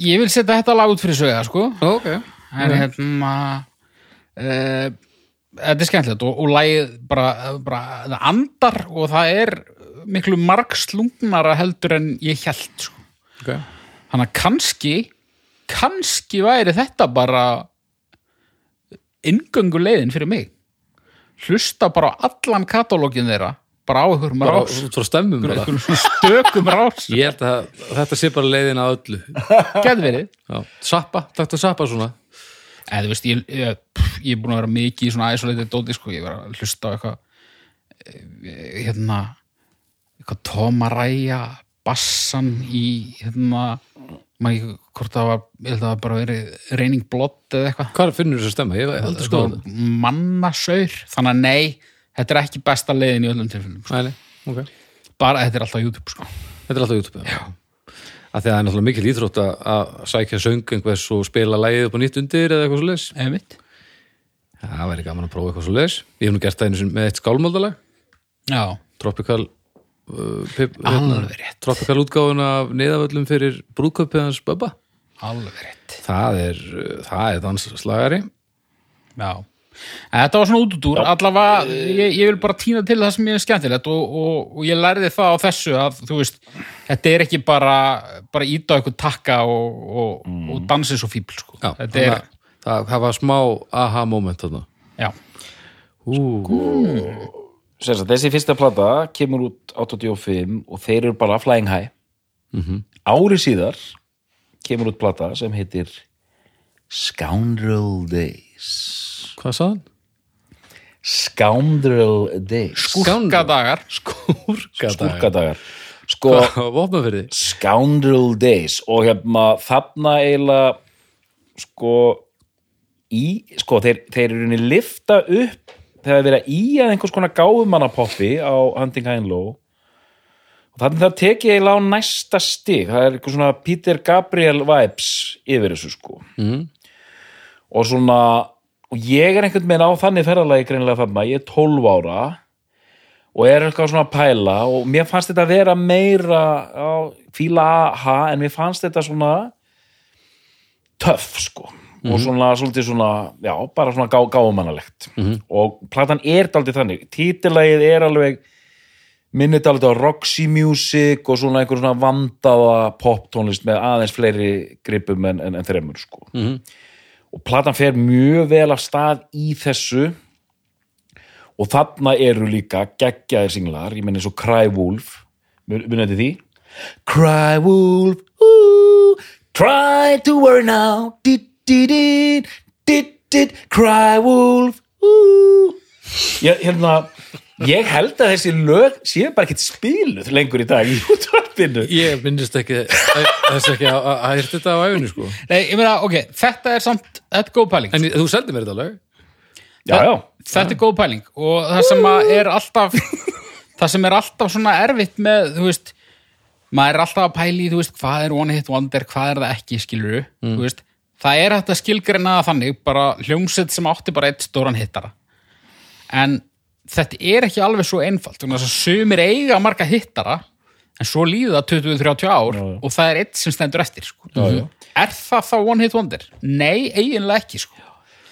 Ég vil setja þetta lag út fyrir sögja, sko. ok, En hérna, uh, þetta er skemmtilegt og, og lagið bara, bara, það andar og það er miklu margslungnara heldur en ég held, sko. ok Þannig að kannski, kannski væri þetta bara inngöngu leiðin fyrir mig. Hlusta bara á allan katalógin þeirra, bara á einhverjum rás, frá stemmum bara. stökum rás. ég held að þetta sé bara leiðin að öllu (laughs) Gæði verið. sappa, takk að sappa svona eða þú veist, ég, ég, ég er búin að vera mikið í svona isolated dóti, sko, ég var að hlusta á eitthvað eh, hérna eitthvað tómaræja bassan í hérna maður ekki hvort það var, ég held að það bara verið reyning blott eða eitthvað Hvað finnur stemma? Aldrei Þetta skoðað var það. mannasaur þannig að nei, þetta er ekki besta leiðin í öllum tilfellum sko. Nei, nei, ok. bara þetta er alltaf YouTube sko. Þetta er alltaf YouTube. Já. Því að það er náttúrulega mikil íþrótt að- sækja söng einhvers og spila lægið upp á nýtt undir eða eitthvað svo mitt Það væri gaman að prófa eitthvað svo leis. Ég hef nú gert það einu sinni með eitt skálmáldalag. já, Tropical uh, pip, hérna. Tropical útgáfun af neðavöllum fyrir brúðköpið hans Bubba. alveg rétt Það er, uh, það er dansslagari. já þetta var svona út út úr, allavega ég, ég vil bara týna til það sem ég er skemmtilegt og, og, og ég lærði það á þessu að þú veist, þetta er ekki bara bara íta á eitthvað takka og, og, og dansi svo fíbl sko. Já, þetta er, að það, það var smá aha moment þarna. já, Sem sagt, þessi fyrsta plata kemur út 85 og þeir eru bara flying high. Ári síðar kemur út plata sem heitir Scoundrel Days Hvað sagði hann? Scoundrel Days skúrkadagar Skúrkadagar. sko. Scoundrel Days og hérna þarna eiginlega sko í, sko þeir, þeir eru henni lifta upp þegar vera í að einhvers konar gáfumannapoppi á Hunting High and Low og þannig það tekið eiginlega á næsta stig það er eitthvað svona Peter Gabriel vibes yfir þessu sko Mhm. Og svona og ég er einhvern veginn á þannig ferðalagi greinilega þarna, ég er 12 ára og er eitthvað svona að pæla og mér fannst þetta að vera meira á fíla aha en mér fannst þetta svona töff sko. Og svona svolítið svona, já, bara svona gá, gáumannalegt og platan er daldið þannig, títilagið er alveg minnið daldið á Roxy Music og svona einhver svona vandaða poptónlist með aðeins fleiri gripum en, en, en þremur sko. Mhm. Og platan fer mjög vel af stað í þessu. Og þarna eru líka geggjaðir singlar, ég menn eins og Cry Wolf. Munið þetta því? Cry Wolf ooh, Try to worry now. Did, did, did, did, did, Cry Wolf ooh. ég, hérna, ég held að þessi lög séu bara ekkert spiluð lengur í dag í útvarpinu. Ég minnist ekki þess ekki að að hægt þetta á æfinu sko. Nei, ég meina, ok, þetta er samt þetta er góð pæling. En þú seldi mér þetta alveg já, já, þetta er góð pæling og það sem að er alltaf það sem er alltaf svona erfitt með, þú veist maður er alltaf að pæli, þú veist, hvað er one hit wonder hvað er það ekki, skilur þú veist, það er hægt að skilgreina það þannig bara hljómsett sem átti bara eitt stóran hittara. En þetta er ekki alveg svo einfalt að sumir eiga marga hittara en svo líða 20-30 ár og það er eitt sem stendur eftir sko. já. er það þá one hit wonder? Nei, eiginlega ekki sko.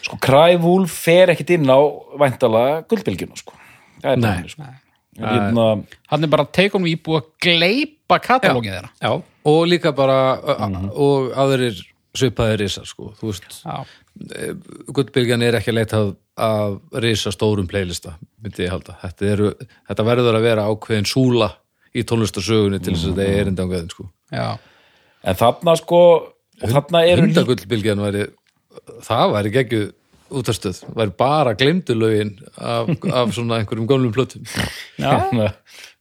sko Cry Wolf fer ekkit inn á væntala guldbylgjuna sko Nei. sko hérna, hann er bara teikum við íbúið að gleipa katalógið þeirra Já, og líka bara mm og aðrir svipaðir risar sko, þú veist Já. Gullbylgjan er ekki að leita að risa stórum playlista myndi ég halda, þetta, eru, þetta verður að vera ákveðin súla í tónlistarsögunni til þess að þetta er erindi ángveðin sko. Já. en þarna sko þarna eru væri það væri geggju útastöð, væri bara glemdu lögin af, af svona einhverjum gömlum plötum. Já, (laughs)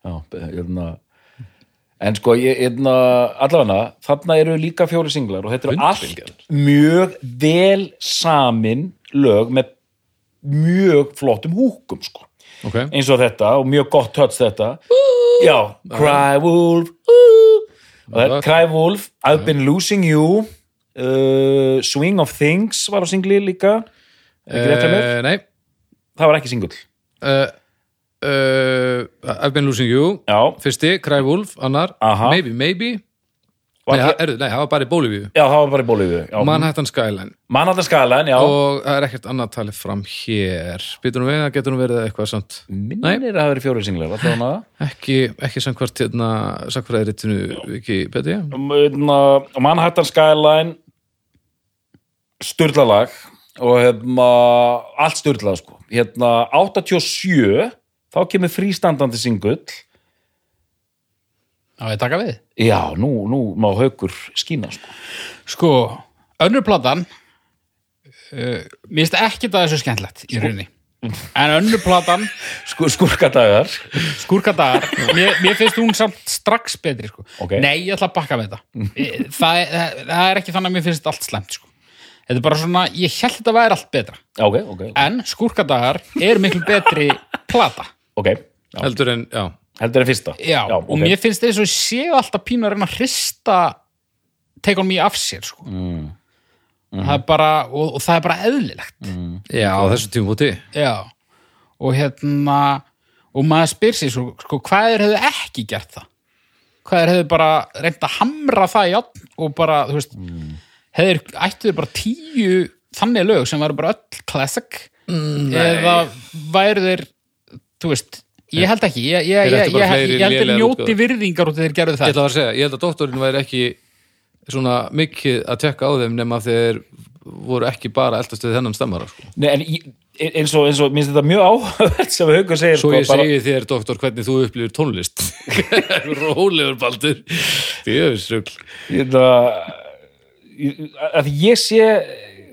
hérna en sko, hérna, allavega þarna eru líka fjóri singlar og þetta eru allt mjög vel samin lög með mjög flottum húkum sko. Ok, eins og þetta og mjög gott touch þetta. Já, Cry Wolf Cry Wolf I've been losing you. Uh, Swing of Things var á singli líka. Uh, nei. Það var ekki singull uh, uh, I've been losing you. Já, fyrsti, Cry Wolf, annar. Aha. Maybe, Maybe nei, ekki- það- erðu, nei, það var bara í Bólivíu já, það var bara í bóliðu Manhattan Skyline. Manhattan Skalan, já. Og það er ekkert annað talið fram hér. Býtur nú við að getur nú verið eitthvað samt. Minnir að það verið fjóri singlar það? Hana ekki, ekki samkvært hérna samkværæðritinu ekki beti Um, hérna, Manhattan Skyline styrlalag og hérna, allt styrlað sko. hérna 87 þá kemur frístandandi singull Já, ég taka við. já, nú, nú má haukur skína sko. Sko, önnur platan uh, mér finnst ekki það þessu skemmtlegt í rauninni. en önnur platan (laughs) Skur, skurkadagar Skúrkadagar, mér, mér finnst hún samt strax betri sko. Ok. Nei, ég ætla að bakka með þetta Ég- það, er- það er ekki þannig að mér finnst allt slæmt sko. Þetta er bara svona, ég held þetta væri allt betra ok, ok, En skúrkadagar er miklu betri plata ok já. heldur en, já, heldur en fyrsta Já, og ok. mér finnst þess að séu alltaf pínu að reyna að hrista take on me af sér sko. Mm. það er bara og, og það er bara eðlilegt já, á þessu tímúti Já, og hérna og maður spyr sér svo, sko, hvað er hefðu ekki gert það? Hvað er hefðu bara reynd að hamra það í átn og bara, þú veist mm. hefur, ættu þau bara tíu þannig lög sem væru bara öll classic mm, eða væru þeir þú veist, ég held ekki ég, ég, ég, bara ég, ég held lélegar njóti virðingar út þeir gerðu ég það ætla að segja, ég held að doktorinn væri ekki svona mikið að tekka á þeim nema þeir voru ekki bara að eldast við þennan stemmara sko. Nei, en ég- eins og, eins og minnst þetta mjög áhugavert sem Haukur segir svo sko, ég segi þér, doktor, hvernig þú upplifir tónlist. (laughs) Rólegur baldur. Djöfisrugl Þetta, ég- að ég sé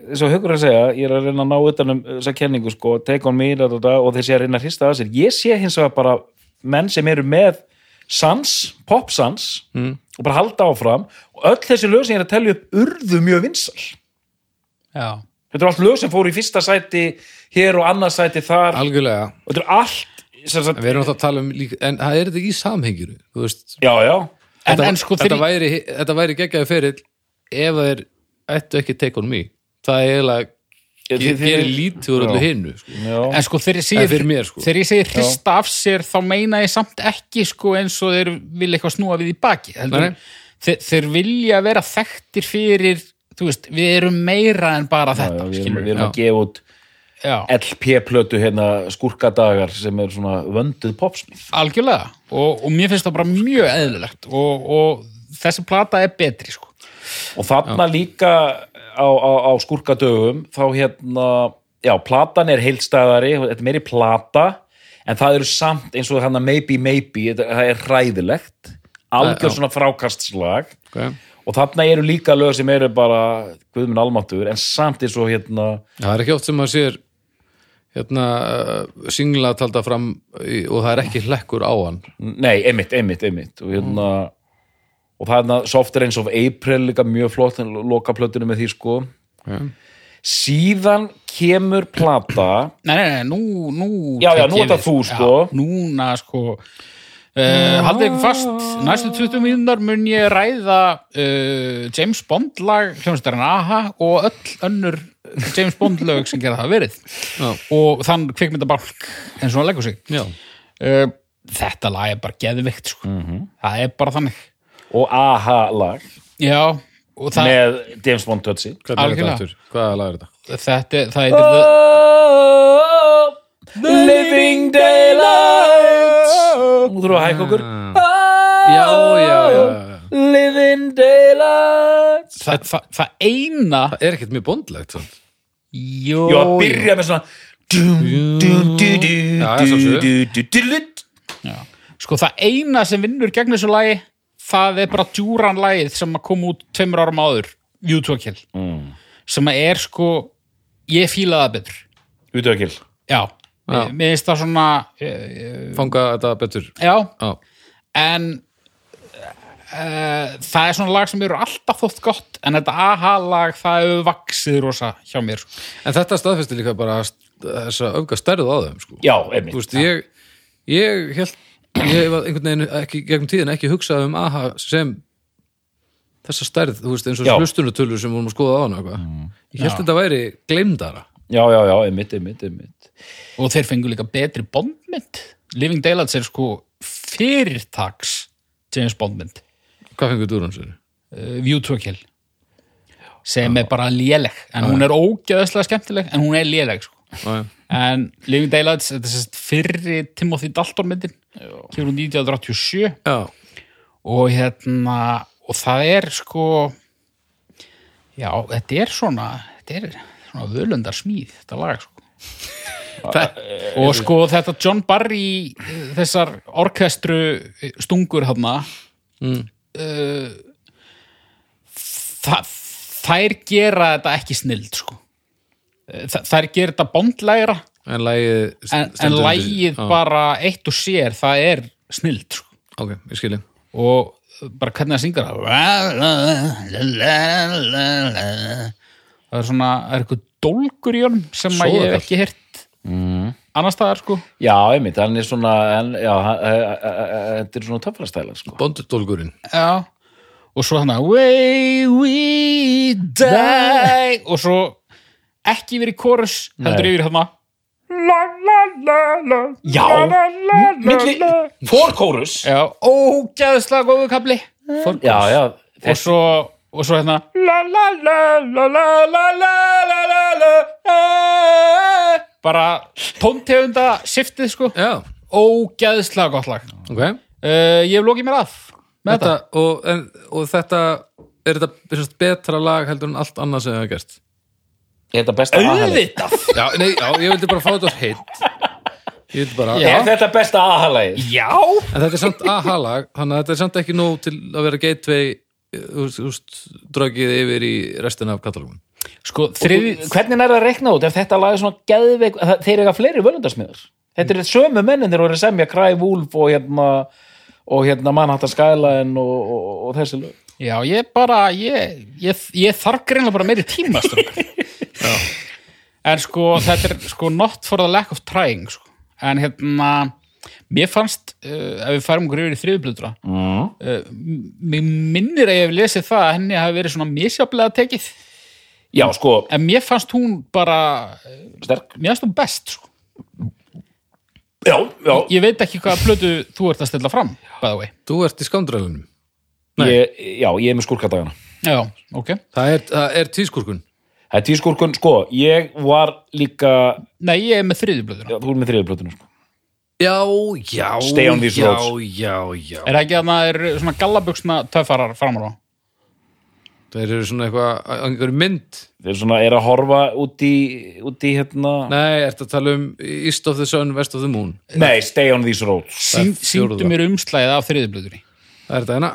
Haukur er að segja, ég er að reyna að ná utan um þessa kenningu sko, take on me da, da, da, og þessi að reyna að hrista að sér. Ég sé hins vegar bara menn sem eru með sans, pop sans mm. og bara halda áfram og öll þessi lög sem ég er að telja upp urðu mjög vinsal Já, þetta eru allt lög sem fóru í fyrsta sæti hér og annað sæti þar. Algjörlega, þetta eru allt sem sagt, við erum náttúrulega að tala um líka, en það er þetta í samhengiru þú veist, já, já, en, þetta, en sko þetta, þeir væri, þetta væri geggjaði ferill ef þeir ættu ekki take on me það er eiginlega þið- gerir lítið úr Já. öllu hinnu sko. já. En sko þegar ég segi, sko. þegar ég segi hrista af sér þá meina ég samt ekki sko eins og þeir vilja eitthvað snúa við í baki þeir, þeir vilja vera þekktir fyrir þú veist, við erum meira en bara Já, þetta já, við erum, við erum að gefa út já, LP-plötu hérna skurkadagar sem er svona vönduð popsmið algjörlega. Og, og mér finnst það bara mjög eðlilegt. Og, og þessi plata er betri sko. Og þarna líka á, á, á skurkadögum þá hérna, já, platan er heildstæðari, þetta er meiri plata en það eru samt eins og hann að maybe maybe, það er hræðilegt algjör svona frákastslag. Okay. og þarna eru líka lög sem eru bara guðminn almáttur, en samt eins og hérna það er ekki oft sem maður sér hérna uh, singla talda fram og það er ekki hlekkur á hann. Nei, einmitt, einmitt, einmitt. Og hérna og það er hérna Soft Rains of April líka mjög flott, loka plötinu með því sko okay. síðan kemur plata nei, nei, nei, nú, nú Já, já, nú ert það þú, sko. já, núna sko Uh, haldið ykkur fast, næstu 20 mínúnar mun ég ræða uh, James Bond lag hljómsdærin AHA og öll önnur James Bond lög sem gera það verið Já. og þann kvikmyndabálk eins og hann leggur sig já, uh, þetta lag er bara geðvikt sko. Mhm. það er bara þannig og AHA lag já, og það, með James Bond Tutsi hvernig er Algjörlega. þetta aftur? hvaða lag er þetta? þetta er- það heitir the, oh, Living Daylights Nú þurfum við að hækka okkur já, já, já, já. Living Daylights það, það, það eina það er ekkert mjög bondlegt svona. jó, Jó, að byrja með svona dum, dum, du, du, Já, það er du, sjálfsögðu. du, du, du. Já. Sko það eina sem vinnur gegn þessu lagi það er bara djúran lagið sem að koma út tveimur árum áður View to a Kill Mm. sem að er sko ég fíla það betur Útökil já, Já. mér finnst það svona uh, fanga þetta betur já, já, en uh, það er svona lag sem eru alltaf þótt gott en þetta aha lag það hefur vaksið rosa hjá mér sko. en þetta staðfesti líka bara st- þessa öfga stærð á þeim sko. Já, Þú einmitt veist, ég ég held ég hef einhvern veginn ekki, gegnum tíðin ekki hugsað um AHA sem þessa stærð, þú veist, eins og Já. hlustunutölur sem vorum að skoða á hana eitthvað. Ég held Já. þetta væri gleymdara. Já, já, já, einmitt, einmitt, einmitt. Og þeir fengu líka betri bondmynd. Living Daylights er sko fyrirtaks James Bondmynd. Hvað fengur þú úr hans uh, View to a Kill. Sem er bara léleg. En hún er ógeðslega skemmtileg en hún er léleg sko. Já, já. en Living Daylights, þetta er sérst fyrri Timothy Dalton myndin kemur hún 1987 já, og hérna og það er sko já, þetta er svona þetta er svona völundar smíð þetta lag sko. (laughs) Og sko þetta John Barry eh, þessar orkestru stungur þarna Mm. uh, það, þær gera þetta ekki snild sko. Eh, Þa, þær gera þetta bondlægra En lægið en, en lægið bara eitt og sér, það er snild sko. Ok, ég skilji. Og bara hvernig það syngur það? Er svona það er eitthvað dólgur í honum sem að ég hef ekki heyrt mm. annars staðar sko. Já, einmitt, hann er svona en, já, hann- þetta er svona töfrastæla sko. Bondudólgurinn. Já, og svo hann að Way we die. (laughs) Og svo ekki verið kórus heldur yfir hérna la Já, milli fórkórus Já, ógæðslega góðu kapli Fórkórus Já, já, og þessi svo, og svo hérna. Bara tóntegunda siftið sko. Já, ógæðslega gott lag. Ok. Uh, ég hef lokið mér af með þetta, þetta. og, en, og þetta er þetta sem sagt, betra lag heldur en allt annað sem það er gert? Er þetta besta aðhalið? auðvitað já, nei, já, ég vildi bara fá þetta á heitt ég vildi bara Já. Er þetta besta aðhalið? já en þetta er samt aha-lag þannig að þetta er samt ekki nóg til að vera gateway úst, úst, drögið yfir í restina af katalógun sko þriði Hvernig er það að rekna út ef þetta lag er svona geðveik það- þeir eiga fleiri völundasmiður Þetta er sömu mennin þeir voru að semja Cry Wolf og hérna og hérna Manhattan Skyline og, og, og þessi lög já ég bara ég, ég, ég þarf greinlega bara meiri tíma stundum. (laughs) en sko þetta er sko not for the lack of trying sko. en hérna mér fannst, uh, ef við færum okkur yfir í þriðublöðra mm. uh, mér minnir að ég hef lesið það að henni hafi verið svona misjaflega tekið Já, sko, en mér fannst hún bara sterk mér fannst hún best sko. Já, já, ég veit ekki hvaða plötu þú ert að stilla fram by the way þú ert í skándrælunum Nei. Ég, já, ég er með skúrkadagana. Já, ok. Það er, það er tískurkun Það er tískúrkun, sko, ég var líka nei, ég er með þriðublöðuna já, þú er með þriðuplötuna sko. já, já, já, já, já. Er það ekki að það er svona gallabuxna töffarar framar á? Þeir eru svona eitthvað, einhverju mynd. Þeir svona er að horfa út í, út í hérna nei, ertu að tala um East of the Sun, West of the Moon? Nei, Stay on these roads. Það er síndu mér umslæðið af þriðublöðunni það er þetta hérna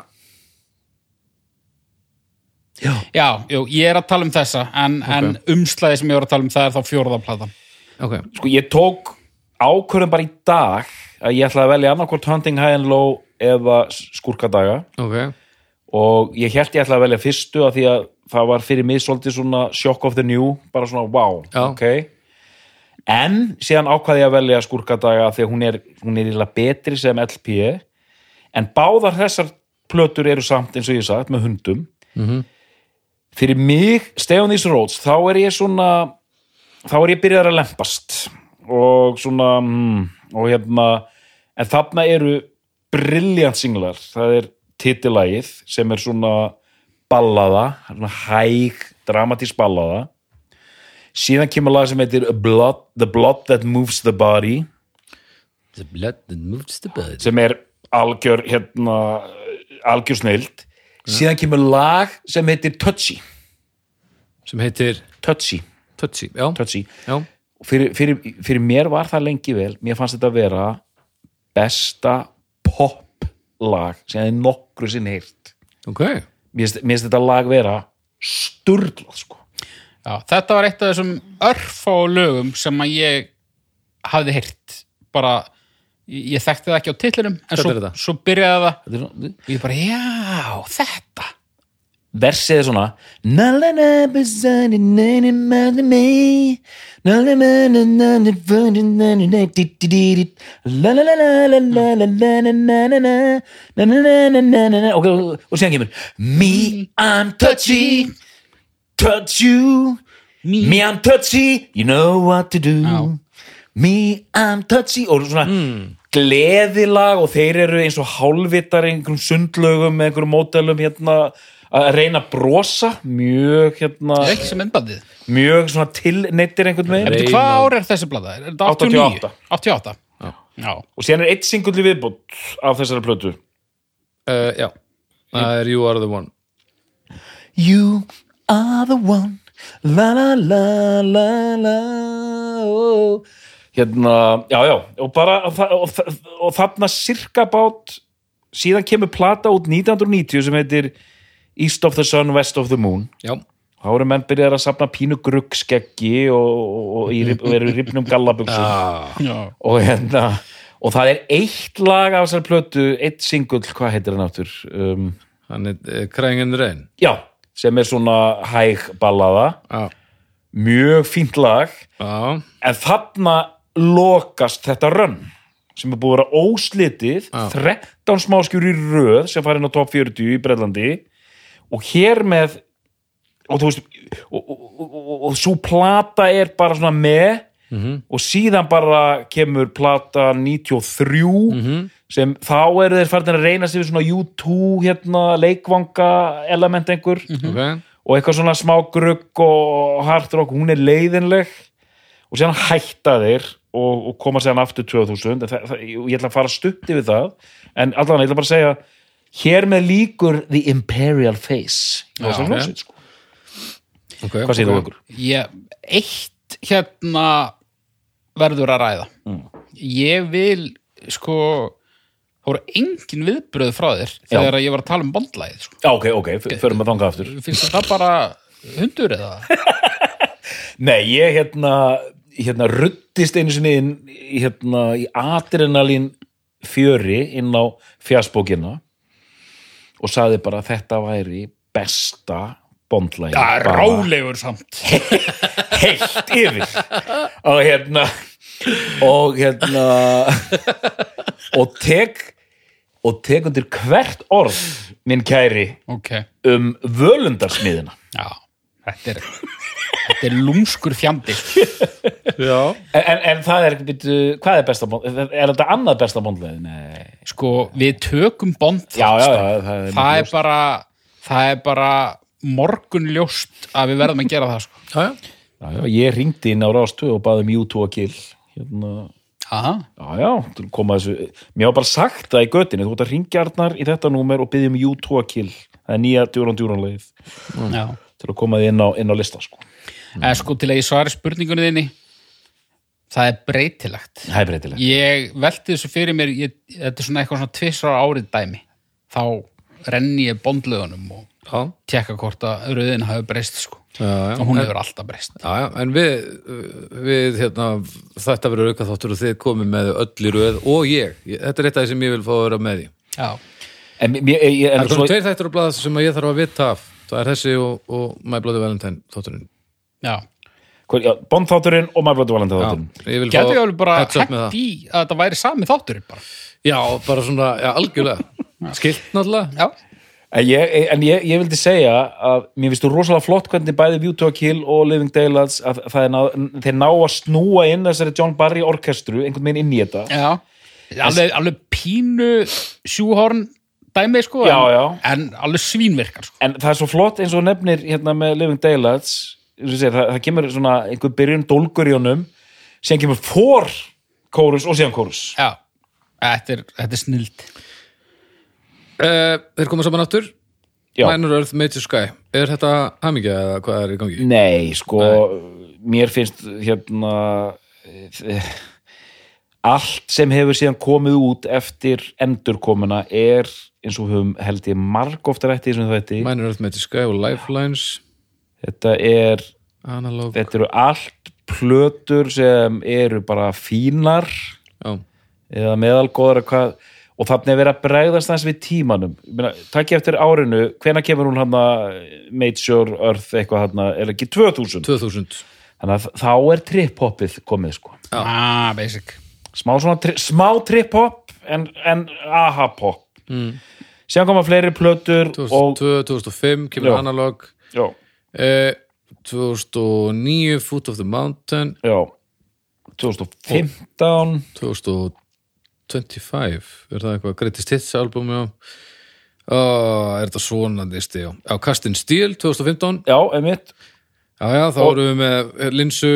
já, jú, ég er að tala um þessa en, en umslæðið sem ég var að tala um það er þá fjórðaplatan ok, Sko, ég tók ákvörðum bara í dag að ég ætlaði að velja annarkvort Hunting High and Low eða skúrkadaga. Ok. Og ég held ég ætlaði að velja fyrstu af því að það var fyrir mig svolítið svona shock of the new, bara svona wow Já. ok. En síðan ákvaði ég að velja skúrkadaga af því að hún er, hún er betri sem LP en báðar þessar plötur eru samt eins og ég sagt með hundum. Mhm. Fyrir mig, Stay on these roads þá er ég svona þá er ég byrjar að lempast. Og svona mm, og hérna, en þarna eru brilliant singlar. Það er titilægið sem er svona ballaða, svona hæg dramatísk ballaða. Síðan kemur lag sem heitir Blood, The Blood That Moves the Body. The blood that moves the blood sem er algjör hérna, algjör snild síðan kemur lag sem heitir Touchy. Sem heitir Touchy, Touchy, já, Touchy. já. Fyrir, fyrir, fyrir mér var það lengi vel mér fannst þetta að vera besta pop lag sem ég nokkru sinn heyrt. Ok. Mér finnst þetta lag vera sturglað sko. Já, þetta var eitt af þessum örfá lögum sem að ég hafði heyrt bara, ég þekkti það ekki á titlinum en svo, svo byrjaði það og ég bara, já, þetta versið er svona og séðan kemur me, I'm touchy touch you me, me I'm touchy, you know what to do já. me, I'm touchy og svona mm gleðilag og þeir eru eins og hálfvitar í einhverjum sundlögum með einhverjum mótelum hérna að reyna að brosa mjög hérna ekki sem ennbandið mjög svona tilneittir einhvern veginn Eftir hvað ár er þessi blada? Er þetta 89? 88. 88? Já. og síðan er eitt singulli viðbútt af þessari plötu uh, já, það er You Are The One You are the one la la la la la oh. Hérna, já já og bara og, og, og þarna cirka bát síðan kemur plata út 1990 sem heitir East of the Sun, West of the Moon. Já, þá eru menn byrjar að safna pínu gruggskeggi og, og, og, í, rif- og eru í rifnum gallabuxum. Ah, og hérna og það er eitt lag af þessari plötu eitt singull, hvað heitir hann áttur um, hann er Crying in the Rain já, sem er svona hæg ballaða, Já, mjög fínt lag. Já, en þarna lokast þetta rönn sem er búið að vera óslitið Já. 13 smáskjur í röð sem farið inn á top 40 í Breitlandi og hér með og þú veist og, og, og, og, svo plata er bara svona með og síðan bara kemur plata 93 sem þá eru þeir farin að reyna sig við svona U2 hérna, leikvanga element einhver. Ok. Og eitthvað svona smá grugg og hard rock, hún er leiðinleg. Og síðan hætta þeir og, og koma síðan aftur 2000 en það, það, ég ætla að fara stutti við það en allan, ég ætla bara að segja hér með líkur The Imperial Face Já, Já, okay. sko. okay, hvað ok. okkur? Ég, eitt hérna verður að ræða ég vil sko það voru engin viðbröð frá þér þegar ég var að tala um bondlæðið sko. Já, ok, ok, förum að þanga aftur finnst þér það bara hundur eða (laughs) Nei, ég hérna, hérna ruttist einu sinni inn hérna, í adrenalín fjöri inn á fjastbókina og saði bara að þetta væri besta bondlægi Já, rálegur samt. (laughs) Heilt yfir. Og hérna og hérna og tek og tek undir hvert orð minn kæri ok, um völundarsmiðina. Já þetta er, þetta er lúmskur fjandi (laughs) Já, en, en, en það er, byrju, hvað er besta bond er þetta annað besta bondlæði? Nei sko, við tökum bond já, já, já, það er, það er bara það er bara morgunljóst að við verðum að gera það sko. já, já. já, já, ég ringdi inn á rástu og baði um U2 að kill hérna Aha. Já, já, til að koma þessu Mér var bara sagt það í göttinni, þú ert að ringja Arnar í þetta númer og byggja um U2 að kill Það er nýja djúran djúran leið Já. Til að koma því inn á, inn á lista sko. eða sko til að ég svari spurningunni þinni það er breytilegt Það er breytilegt ég velti þessu fyrir mér ég, þetta er svona eitthvað svona tvisar árið dæmi þá renni ég bondlögunum og já, tekka hvort að rauðin hafi breyst sko. já, já. og hún En- hefur alltaf breyst Já, já, en við, við hérna, þetta verður auka þáttur og þið komið með öll í röð og ég. Ég- Þetta er eitt af því sem ég vil fá að vera með því. já, En, mér, ég, Það en er svo, svona tveir þættur á blaða sem að ég þarf að vita af. Það er þessi og, og My Bloody Valentine þátturinn. já. já, Bondþátturinn og Marblóti Valandi Já, þátturinn fá ég alveg bara hægt það. í að þetta væri sami þáttur bara. Já, bara svona, já, algjörlega. (laughs) Skilt náttúrulega. Já, En, ég, en ég, ég vildi segja að mér finnst þú rosalega flott hvernig bæði View to a Kill og Living Daylights að það er ná, þeir ná að snúa inn þessari John Barry orkestru einhvern veginn inn í þetta já. Alveg, alveg pínu sjúhorn dæmi sko Já, en, já. en alveg svínvirkar sko. en það er svo flott eins og nefnir hérna með Living Daylights segi, það, það kemur svona einhver byrjun dólgur í honum síðan kemur for kórus og síðan kórus Já, þetta er, þetta er snild Uh, þeir koma saman aftur. Já. Minor Earth, Major Sky. Er þetta hamingja eða hvað er í gangi? Nei, sko, mér finnst hérna eh, allt sem hefur síðan komið út eftir endurkomuna er eins og við höfum held ég marg ofta rætti þessum þetta Minor Major Sky og Lifelines. þetta er Analog. þetta eru allt plötur sem eru bara fínar. Já. eða meðalgóðar hvað. Og þannig að vera bregðast þess við tímanum. Takk ég eftir árinu hvenær kemur hún hann að Major Earth eitthvað hann er ekki 2000 2000. þannig að þá er trip-hoppið komið sko. Ah, basic. Smá, svona, tri smá trip-hop en, en aha-pop mm. síðan koma fleiri plötur og 2002, 2005 kemur. Analog. já, Uh, 2009 Foot of the Mountain. já. 2015 2025 er það eitthvað Greatest Hits album já oh, er þetta svona listi já, já Castin Steel 2015 já, emitt já já þá Og- erum við með linsu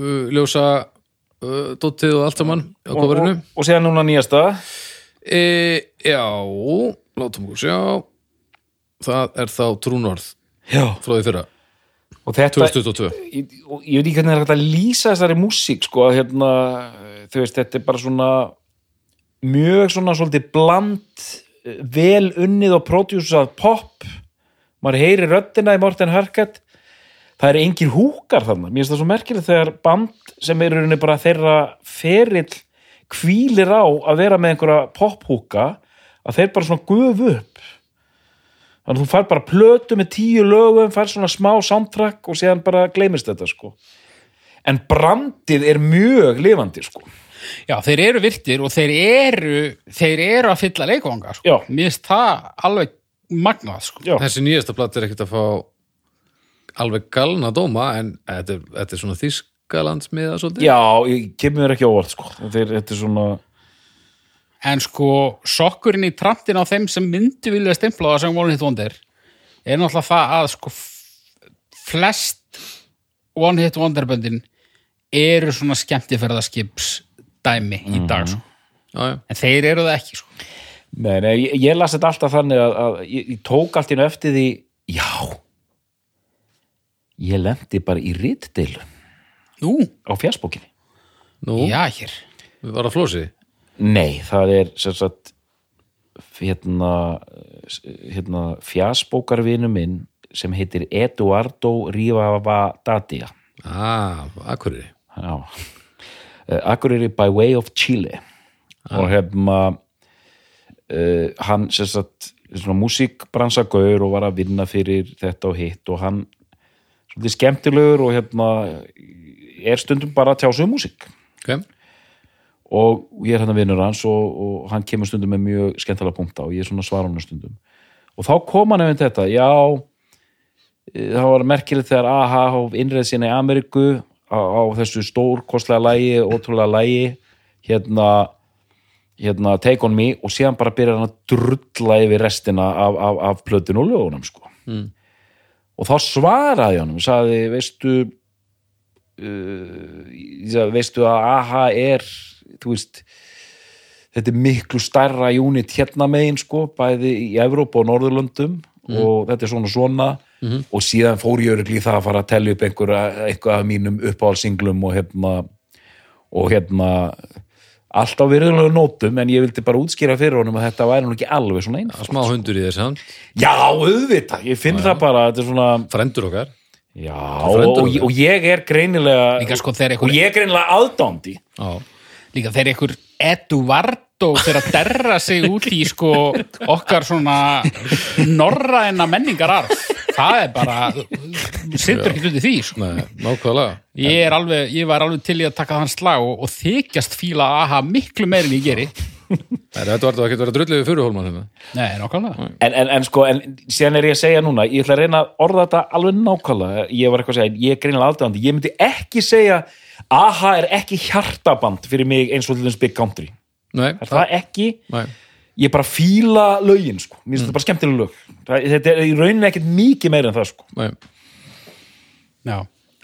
uh, ljósa uh, dóttið og allt saman og, og, og síðan núna nýjasta e, já látum okkur sjá. Það er þá Trúnorð já. frá því fyrra. Og þetta 2022 ég, og ég veit ekki hvernig það er hægt að lýsa þessari músík sko, hérna, þú veist, þetta er bara svona mjög svona svolítið bland vel unnið og pródjúsað pop. Maður heyri röddina í Morten Harkat það eru engir húkar þarna. Mér finnst það svo merkilegt þegar band sem eru bara þeirra ferill hvílir á að vera með einhverja pophúka að þeir bara svona gufu upp. Þannig að þú fær bara plötu með tíu lögum fær svona smá soundtrack og síðan bara gleymist þetta sko. En brandið er mjög lifandi sko. Já, þeir eru virtir og þeir eru þeir eru að fylla leikvanga sko. Mér finnst það alveg magnað sko. Þessi nýjasta platt er ekkert að fá alveg galna dóma en þetta er, þetta er svona þýskalandsmiða svolítið. Já, ég kemur ekki á óvart sko. Þeir, þetta er svona En sko, sokkurinn í trantin á þeim sem myndi vilja stimpla það sem One Hit Wonder er náttúrulega það að sko flest One Hit Wonder böndin eru svona skemmtiferðaskips dæmi í dag sko. Já, já. en þeir eru það ekki sko. Nei, nei, ég, ég las þetta alltaf þannig að, að ég, ég tók allt inn eftir því já ég lendi bara í rítdeilu Nú, á fjarsbókinni Nú, já hér. Við varum að flósi. Nei, það er sem sagt hérna, hérna fjarsbókarvinu minn sem heitir Eduardo Rivadavia. Ah, akkurri. Já. Uh, Akureyri by way of Chile. Og hérna uh, hann sem sagt svona músíkbransagaur og var að vinna fyrir þetta og hitt og hann svolítið skemmtilegur og hérna er stundum bara að tjá sig um músík Ok. og ég er hann að vinnur hans og, og hann kemur stundum með mjög skemmtilega punkta og ég er svona svara hann stundum og þá kom hann efinn þetta, já e, það var merkilegt þegar AHA hóf innreið sína í Ameríku á, á þessu stórkostlega lægi, ótrúlega lægi hérna hérna Take On Me og síðan bara byrjar hann að drulla yfir restina af, af, af plötinu og lögunum sko Mm. og þá svaraði ég honum sagði, veistu uh, veistu að AHA er veist þetta er miklu stærra unit hérna megin sko, bæði í Evrópu og Norðurlöndum og þetta er svona svona. Og síðan fór ég örugglega í það að fara að tellja upp einhverja, eitthvað af mínum uppáhalsinglum og hérna og hérna allt á virðulega nótum en ég vildi bara útskýra fyrir honum að þetta væri nú ekki alveg svona einn Smá hundur í þessi hann. Já, auðvitað, ég finn það bara þetta er svona, Frendur okkar. Já, og, og, ég er greinilega Líka sko þegar og einhver, ég er greinilega aðdándi Já. líka þegar einhver Eduardo fyrir að derra sig út í sko okkar svona norræna menningararf það er bara sittur ekki út í því sko. Nei, nákvæmlega. ég, er alveg, ég var alveg til í að taka þann slag og, og þykjast fíla að hafa miklu meir en ég geri þetta var ekki að vera drullið við fyrirhólman hérna. Nei, nákvæmlega en, en, en sko, en síðan er ég að segja núna ég ætla að reyna að orða þetta alveg nákvæmlega ég var eitthvað að segja, ég er greinilega aðdándi ég myndi ekki segja, aha er ekki hjartaband fyrir mig eins og til þess Big Country, Nei, er það ekki Nei. ég bara fíla lögin sko, mér finnst þetta bara skemmtilega lög það, þetta er í rauninni ekkert mikið meira en það sko Nei. Já,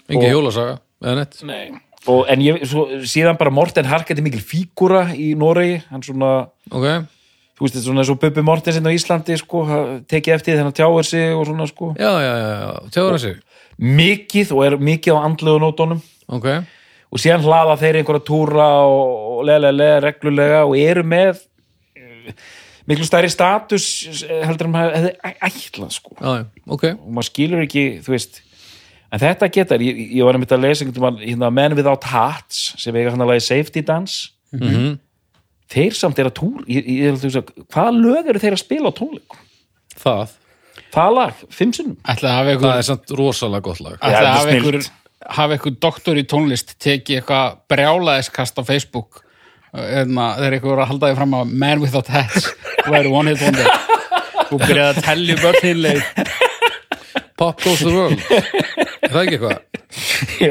Engi Og- hjólasaga, eða nett. Nei. Og, en ég, svo, síðan bara Morten Harket er mikil fígúra í Noregi hann svona, Ok. þú veist, þetta svona eins og Bubbi Mortens inn á Íslandi, sko, tekið eftir þennan tjáir sig og svona, sko Já, já, já, já. Tjáður sig. mikið og er mikið á andlegu nótunum Ok. og síðan hlaða þeir einhverja túra og, og lega, lega, reglulega og eru með eh, miklu stærri status eh, heldur en maður hefði ætlað, sko Já, já. Ok. og maður skilur ekki, þú veist en þetta getur, ég, ég var einmitt að lesa hérna, Men Without Hats sem eiga hann að lagi Safety Dance Mm þeir samt er að túr ég, ég, ég, ég, hvaða lög eru þeir að spila á tónleikum? Það. það lag, fimm sinnum að hafa Það einhver er samt rosalega gott lag. Að er hafa einhver einhver doktor í tónlist tekið eitthvað brjálaðiskast á Facebook eðna, þegar einhver var að halda því fram að Man Without Hats (laughs) væri One Hit Wonder og byrjaði að tellja hinleik Pop Goes the World. er það ekki eitthvað?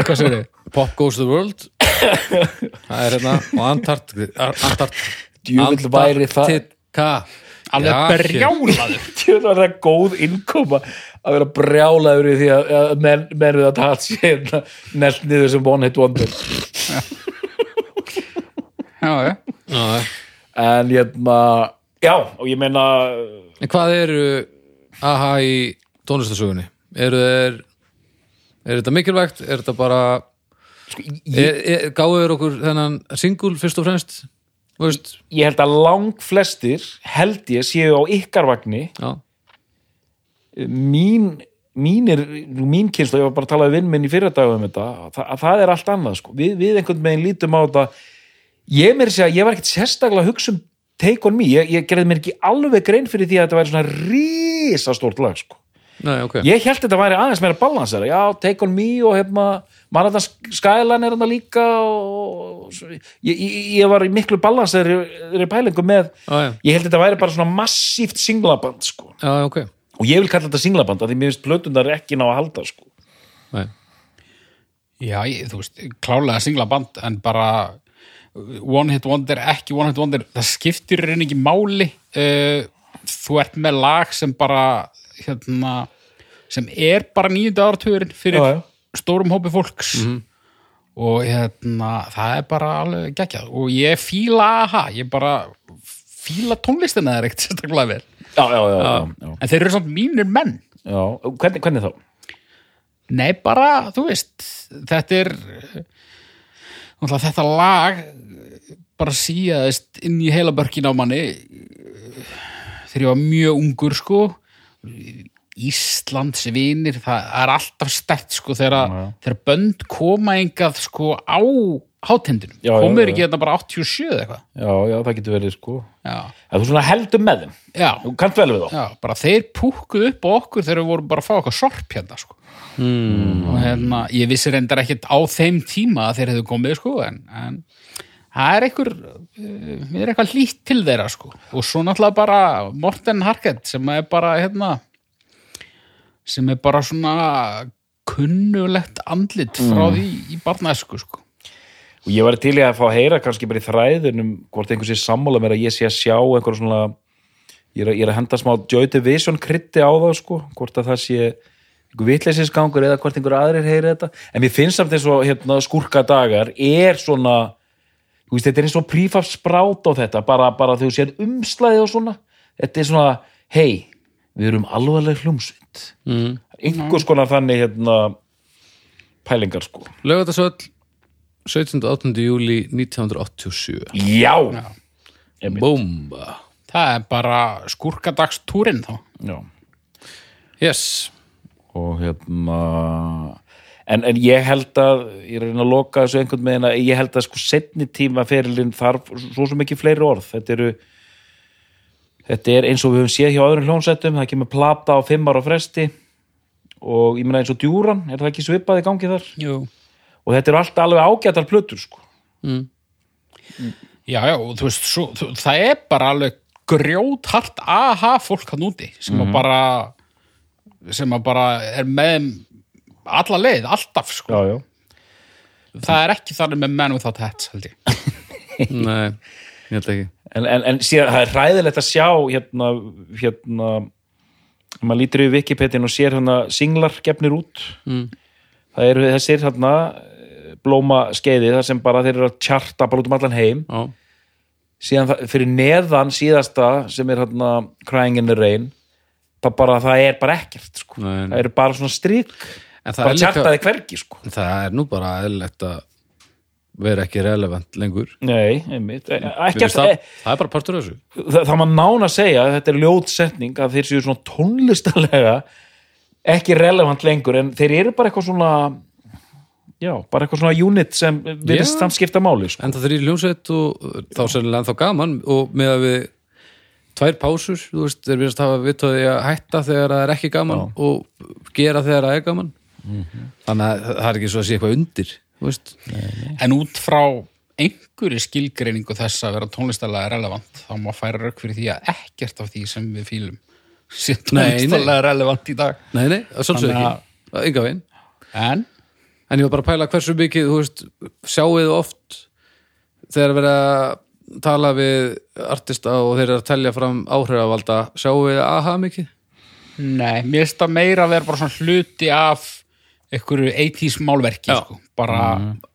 hvað sér þið? Pop Goes the World. það er hérna. Og Antarkti. Antarkti. Djöfull væri það- Antarktika. alveg brjálaður Tjóðan var það góð innkoma að vera brjálaður í því að, menn, menn við að tala sér nelt niður sem one hit wonder já, já. En hérna, já, og ég meina En hvað eru AHA í tónlistasögunni? Eru þeir er þetta mikilvægt? Er þetta bara sko, ég, er, er, gáðu þeir okkur þennan single fyrst og fremst? Þú veist? ég held að lang flestir held ég séu á ykkar vagni Já, mín mínir, mín kynslu, ég var bara að tala við vinn minn í fyrir dag um þetta, það, að það er allt annað sko. við, við einhvern veginn lítum á þetta ég mér segja, ég var ekkert sérstaklega að hugsa um Take On Me, ég, ég gerði mér ekki alveg grein fyrir því að þetta væri svona rísastórt lag sko. Nei, ok. ég held þetta væri aðeins meira balansera já, Take On Me og hefna mann að Skyline er hann líka og ég, ég, ég var í miklu balanseri pælingu með Já, já. ég held þetta væri bara svona massíft singlaband sko. Já, ok. og ég vil kalla þetta singlaband af því mér finnst plötundar ekki ná að halda sko. Nei. Já, ég, þú veist, klálega singla band en bara uh, One Hit Wonder, ekki One Hit Wonder það skiptir í reyni ekki máli uh, þú ert með lag sem bara hérna sem er bara nýjönda áratugurinn fyrir Já, já. stórum hópi fólks og hérna það er bara alveg geggjað og ég fíla aha, ég bara fíla tónlistina þeir ekkert (laughs) sérstaklega vel já, já, já, já, já. en þeir eru samt mínir menn. Hvernig, hvernig þá? Nei, bara, þú veist, þetta er náttúrulega þetta lag bara síðaðist inn í heila börkin á manni þegar ég var mjög ungur, sko Íslands vinir, það er alltaf stert, sko, þegar, þegar bönd koma engað, sko, á já, komur ekki þetta bara 87 eða eitthvað? Já, já, það getur verið sko. Já, að þú svona heldur með þeim já, þú kannt vel við þá. Já, bara þeir púkkuð upp á okkur þegar við vorum bara að fá eitthvað sorp hérna, sko. Mm. og hérna, ég vissi reyndar ekkert á þeim tíma að þeir hefðu komið sko en, en það er einhver við erum eitthvað hlýtt til þeirra sko. Og svo náttúrulega bara Morten Harket sem er bara hérna sem er bara svona kunnulegt andlit frá því í barnaðsku sko. Og ég var til í að fá að heyra kannski bara í þræðunum hvort einhver sé sammála mér að ég sé að sjá einhver svona ég er, að- ég er að henda smá Joy Division krytti á það sko hvort að það sé einhver vitleisinsgangur eða hvort einhver aðrir heyri þetta. En mér finnst samt eins og hérna, skurka dagar er svona veist, þetta er eins og prífaf sprát á þetta bara, bara þegar þú séð umslæði og svona þetta er svona, hei við erum alvarleg hljómsveit Mm. einhvers konar þannig hérna pælingar sko Lögatarsvöll 17. og 18. júli 1987 Já, Einmitt. Búmba það er bara skurkadagstúrin þá Já. Yes og hérna en, en ég held að ég er að reyna að loka þessu einhvern veginn að ég held að sko setni tíma ferilinn þarf svo sem ekki fleiri orð. Þetta eru þetta er eins og við höfum séð hjá öðrum hljónsettum það kemur plata á fimm ára fresti og ég meina eins og djúran er það ekki svipað í gangi þar? Jú. og þetta eru alltaf alveg ágætar plötur sko. Já, já, og þú veist, svo, þú, það er bara alveg grjóthart aha fólk hann úti sem að bara sem að bara er með alla leið, alltaf sko. já, já. það er ekki þannig með menn without hats held ég (laughs) Nei, ég held ekki En, en, en síðan, það er hræðilegt að sjá hérna, hérna maður lítur yfir Wikipedia og sér hérna singlar gefnir út Mm. það eru þessir hérna blóma skeiði þar sem bara þeir eru að tjarta bara út um allan heim Já, síðan fyrir neðan síðasta sem er hérna Crying in the Rain það bara, það er bara ekkert sko. Það eru bara svona það bara tjartaði hvergi sko. það er nú bara eðlilegt að vera ekki relevant lengur nei, einmitt e- ekkert, finnst það, e, það er bara partur af þessu það, það maður nána að segja þetta er ljótsetning að þeir séu svona tónlistarlega ekki relevant lengur en þeir eru bara eitthvað svona já, bara eitthvað svona unit sem virðist Já. þann skipta máli sko. En það þrýr hljómsveit og þá sennilega ennþá gaman og með að við tvær pásur, þú veist, þeir virðast hafa viðtöði að hætta þegar það er ekki gaman og gera þegar það er gaman þannig að það er ekki svo að sé eitthvað undir þú veist, en út frá einhverju skilgreiningu þess að vera tónlistarlega relevant þá má færa rauk fyrir því að ekkert af því sem við fílum sé Nei, nei. tónlistarlega relevant í dag. Nei, nei, að Þannig ekki. Enga veginn, en? En ég var bara að pæla hversu mikið, þú veist, sjáuð oft þegar verið að tala við artista og þeir eru að telja fram áhrifavalda sjáuð aha mikið? Nei, mér finnst það meira að vera bara svona hluti af einhverju 80s málverki sko. bara,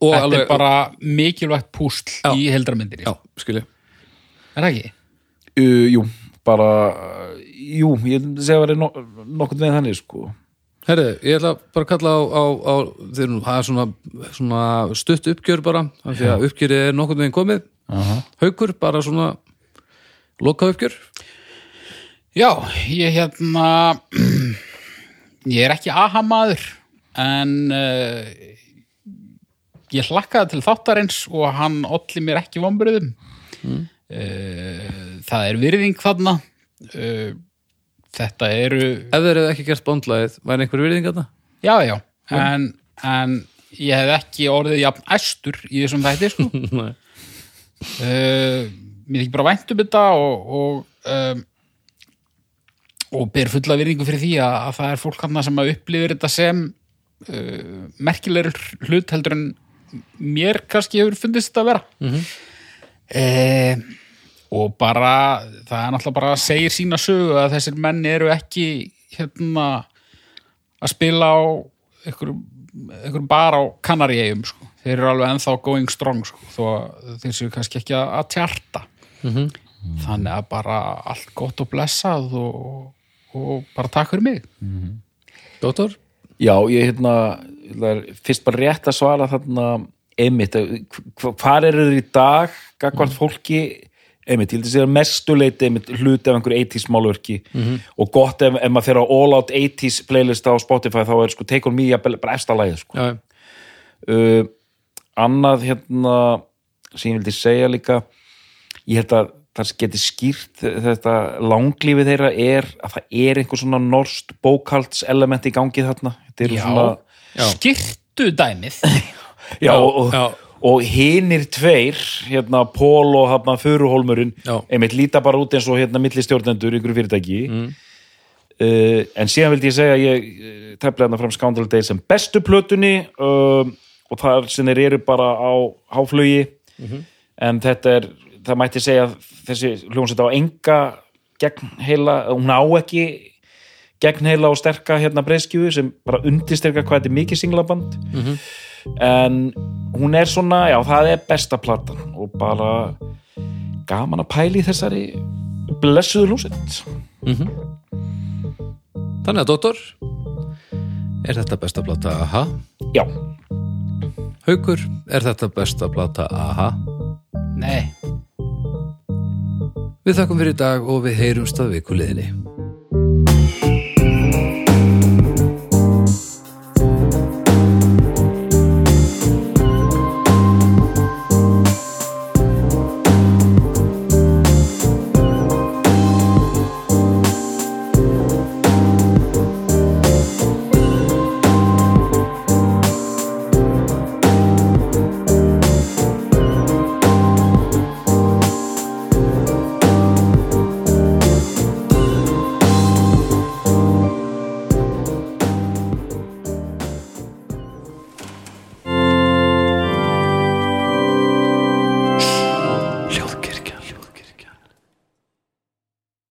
Og þetta alveg- er bara mikilvægt púsl Já. í heldramyndir Já, skilji. Er það ekki? uh, jú, bara uh, jú, ég segja að vera no nokkurn veginn þannig sko. Herri, ég ætla bara að kalla á, á, á þeir nú, það er svona, svona stutt uppgjör bara, af því að uppgjörið er nokkurn veginn komið, haukur bara svona loka uppgjör Já, ég hérna (clears throat) ég er ekki aha-maður en uh, ég hlakkaði til þáttarins og hann olli mér ekki vombriðum mm. það er virðing þarna uh, þetta eru Ef þeir hefðu ekki gert bondlæðið, væri einhver virðing það? já, já, en, en ég hef ekki orðið jafn æstur í þessum þætti sko. (laughs) Uh, mér ekki bara vænt um þetta og og, um, og ber fulla virðingu fyrir því að, að það er fólk hann sem að upplifir þetta sem uh, merkilegur hlut heldur en mér kannski hefur fundist þetta að vera. Mm og bara það er náttúrulega bara að segir sína sögu að þessir menn eru ekki hérna að spila á einhverjum, einhverjum bar á Kanaríegjum sko. þeir eru alveg ennþá going strong sko, þó þeir séu kannski ekki að, tjarta. Þannig að bara allt gott og blessað og, og bara takk fyrir mig. Dóttor? Já, ég hérna það er fyrst bara rétt að svara þarna einmitt, hv- hvar eru þeir í dag gagvart fólki? Einmitt, ég held að segja mestuleiti einmitt hluti af einhverju 80s málverki. Og gott ef, ef maður fer á all out 80s playlist á Spotify þá er sko Take On Me bara efsta lagið sko. Já, uh, annað hérna sem ég vildi segja líka ég held að það geti skýrt þetta langlífið þeirra er að það er einhver svona norst bókalds element í gangi þarna Já. svona Já. skirtu dæmið (laughs) já, og, já. og hinir tveir hérna Pól og hérna Furuhólmurinn Já. einmitt líta bara út eins og hérna millistjórnendur ykkur fyrirtæki mm. en síðan vildi ég segja að ég uh, tefla hérna fram Scoundrel Days sem bestu plötunni uh, og þar sem þeir eru bara á háflugi en þetta er, það mætti segja að þessi hljómsveit á enga gegn heila, hún á ekki gegn heila og sterka hérna breyskjúi sem bara undirsterka hvað þetta er mikið singlaband. En hún er svona, já það er besta platan og bara gaman að pæli þessari blessuðu hljómsveit. Þannig að dóttor Er þetta besta plata AHA? já, Haukur, er þetta besta plata AHA? nei Við þakkum fyrir í dag og við heyrumst að vikuliðinni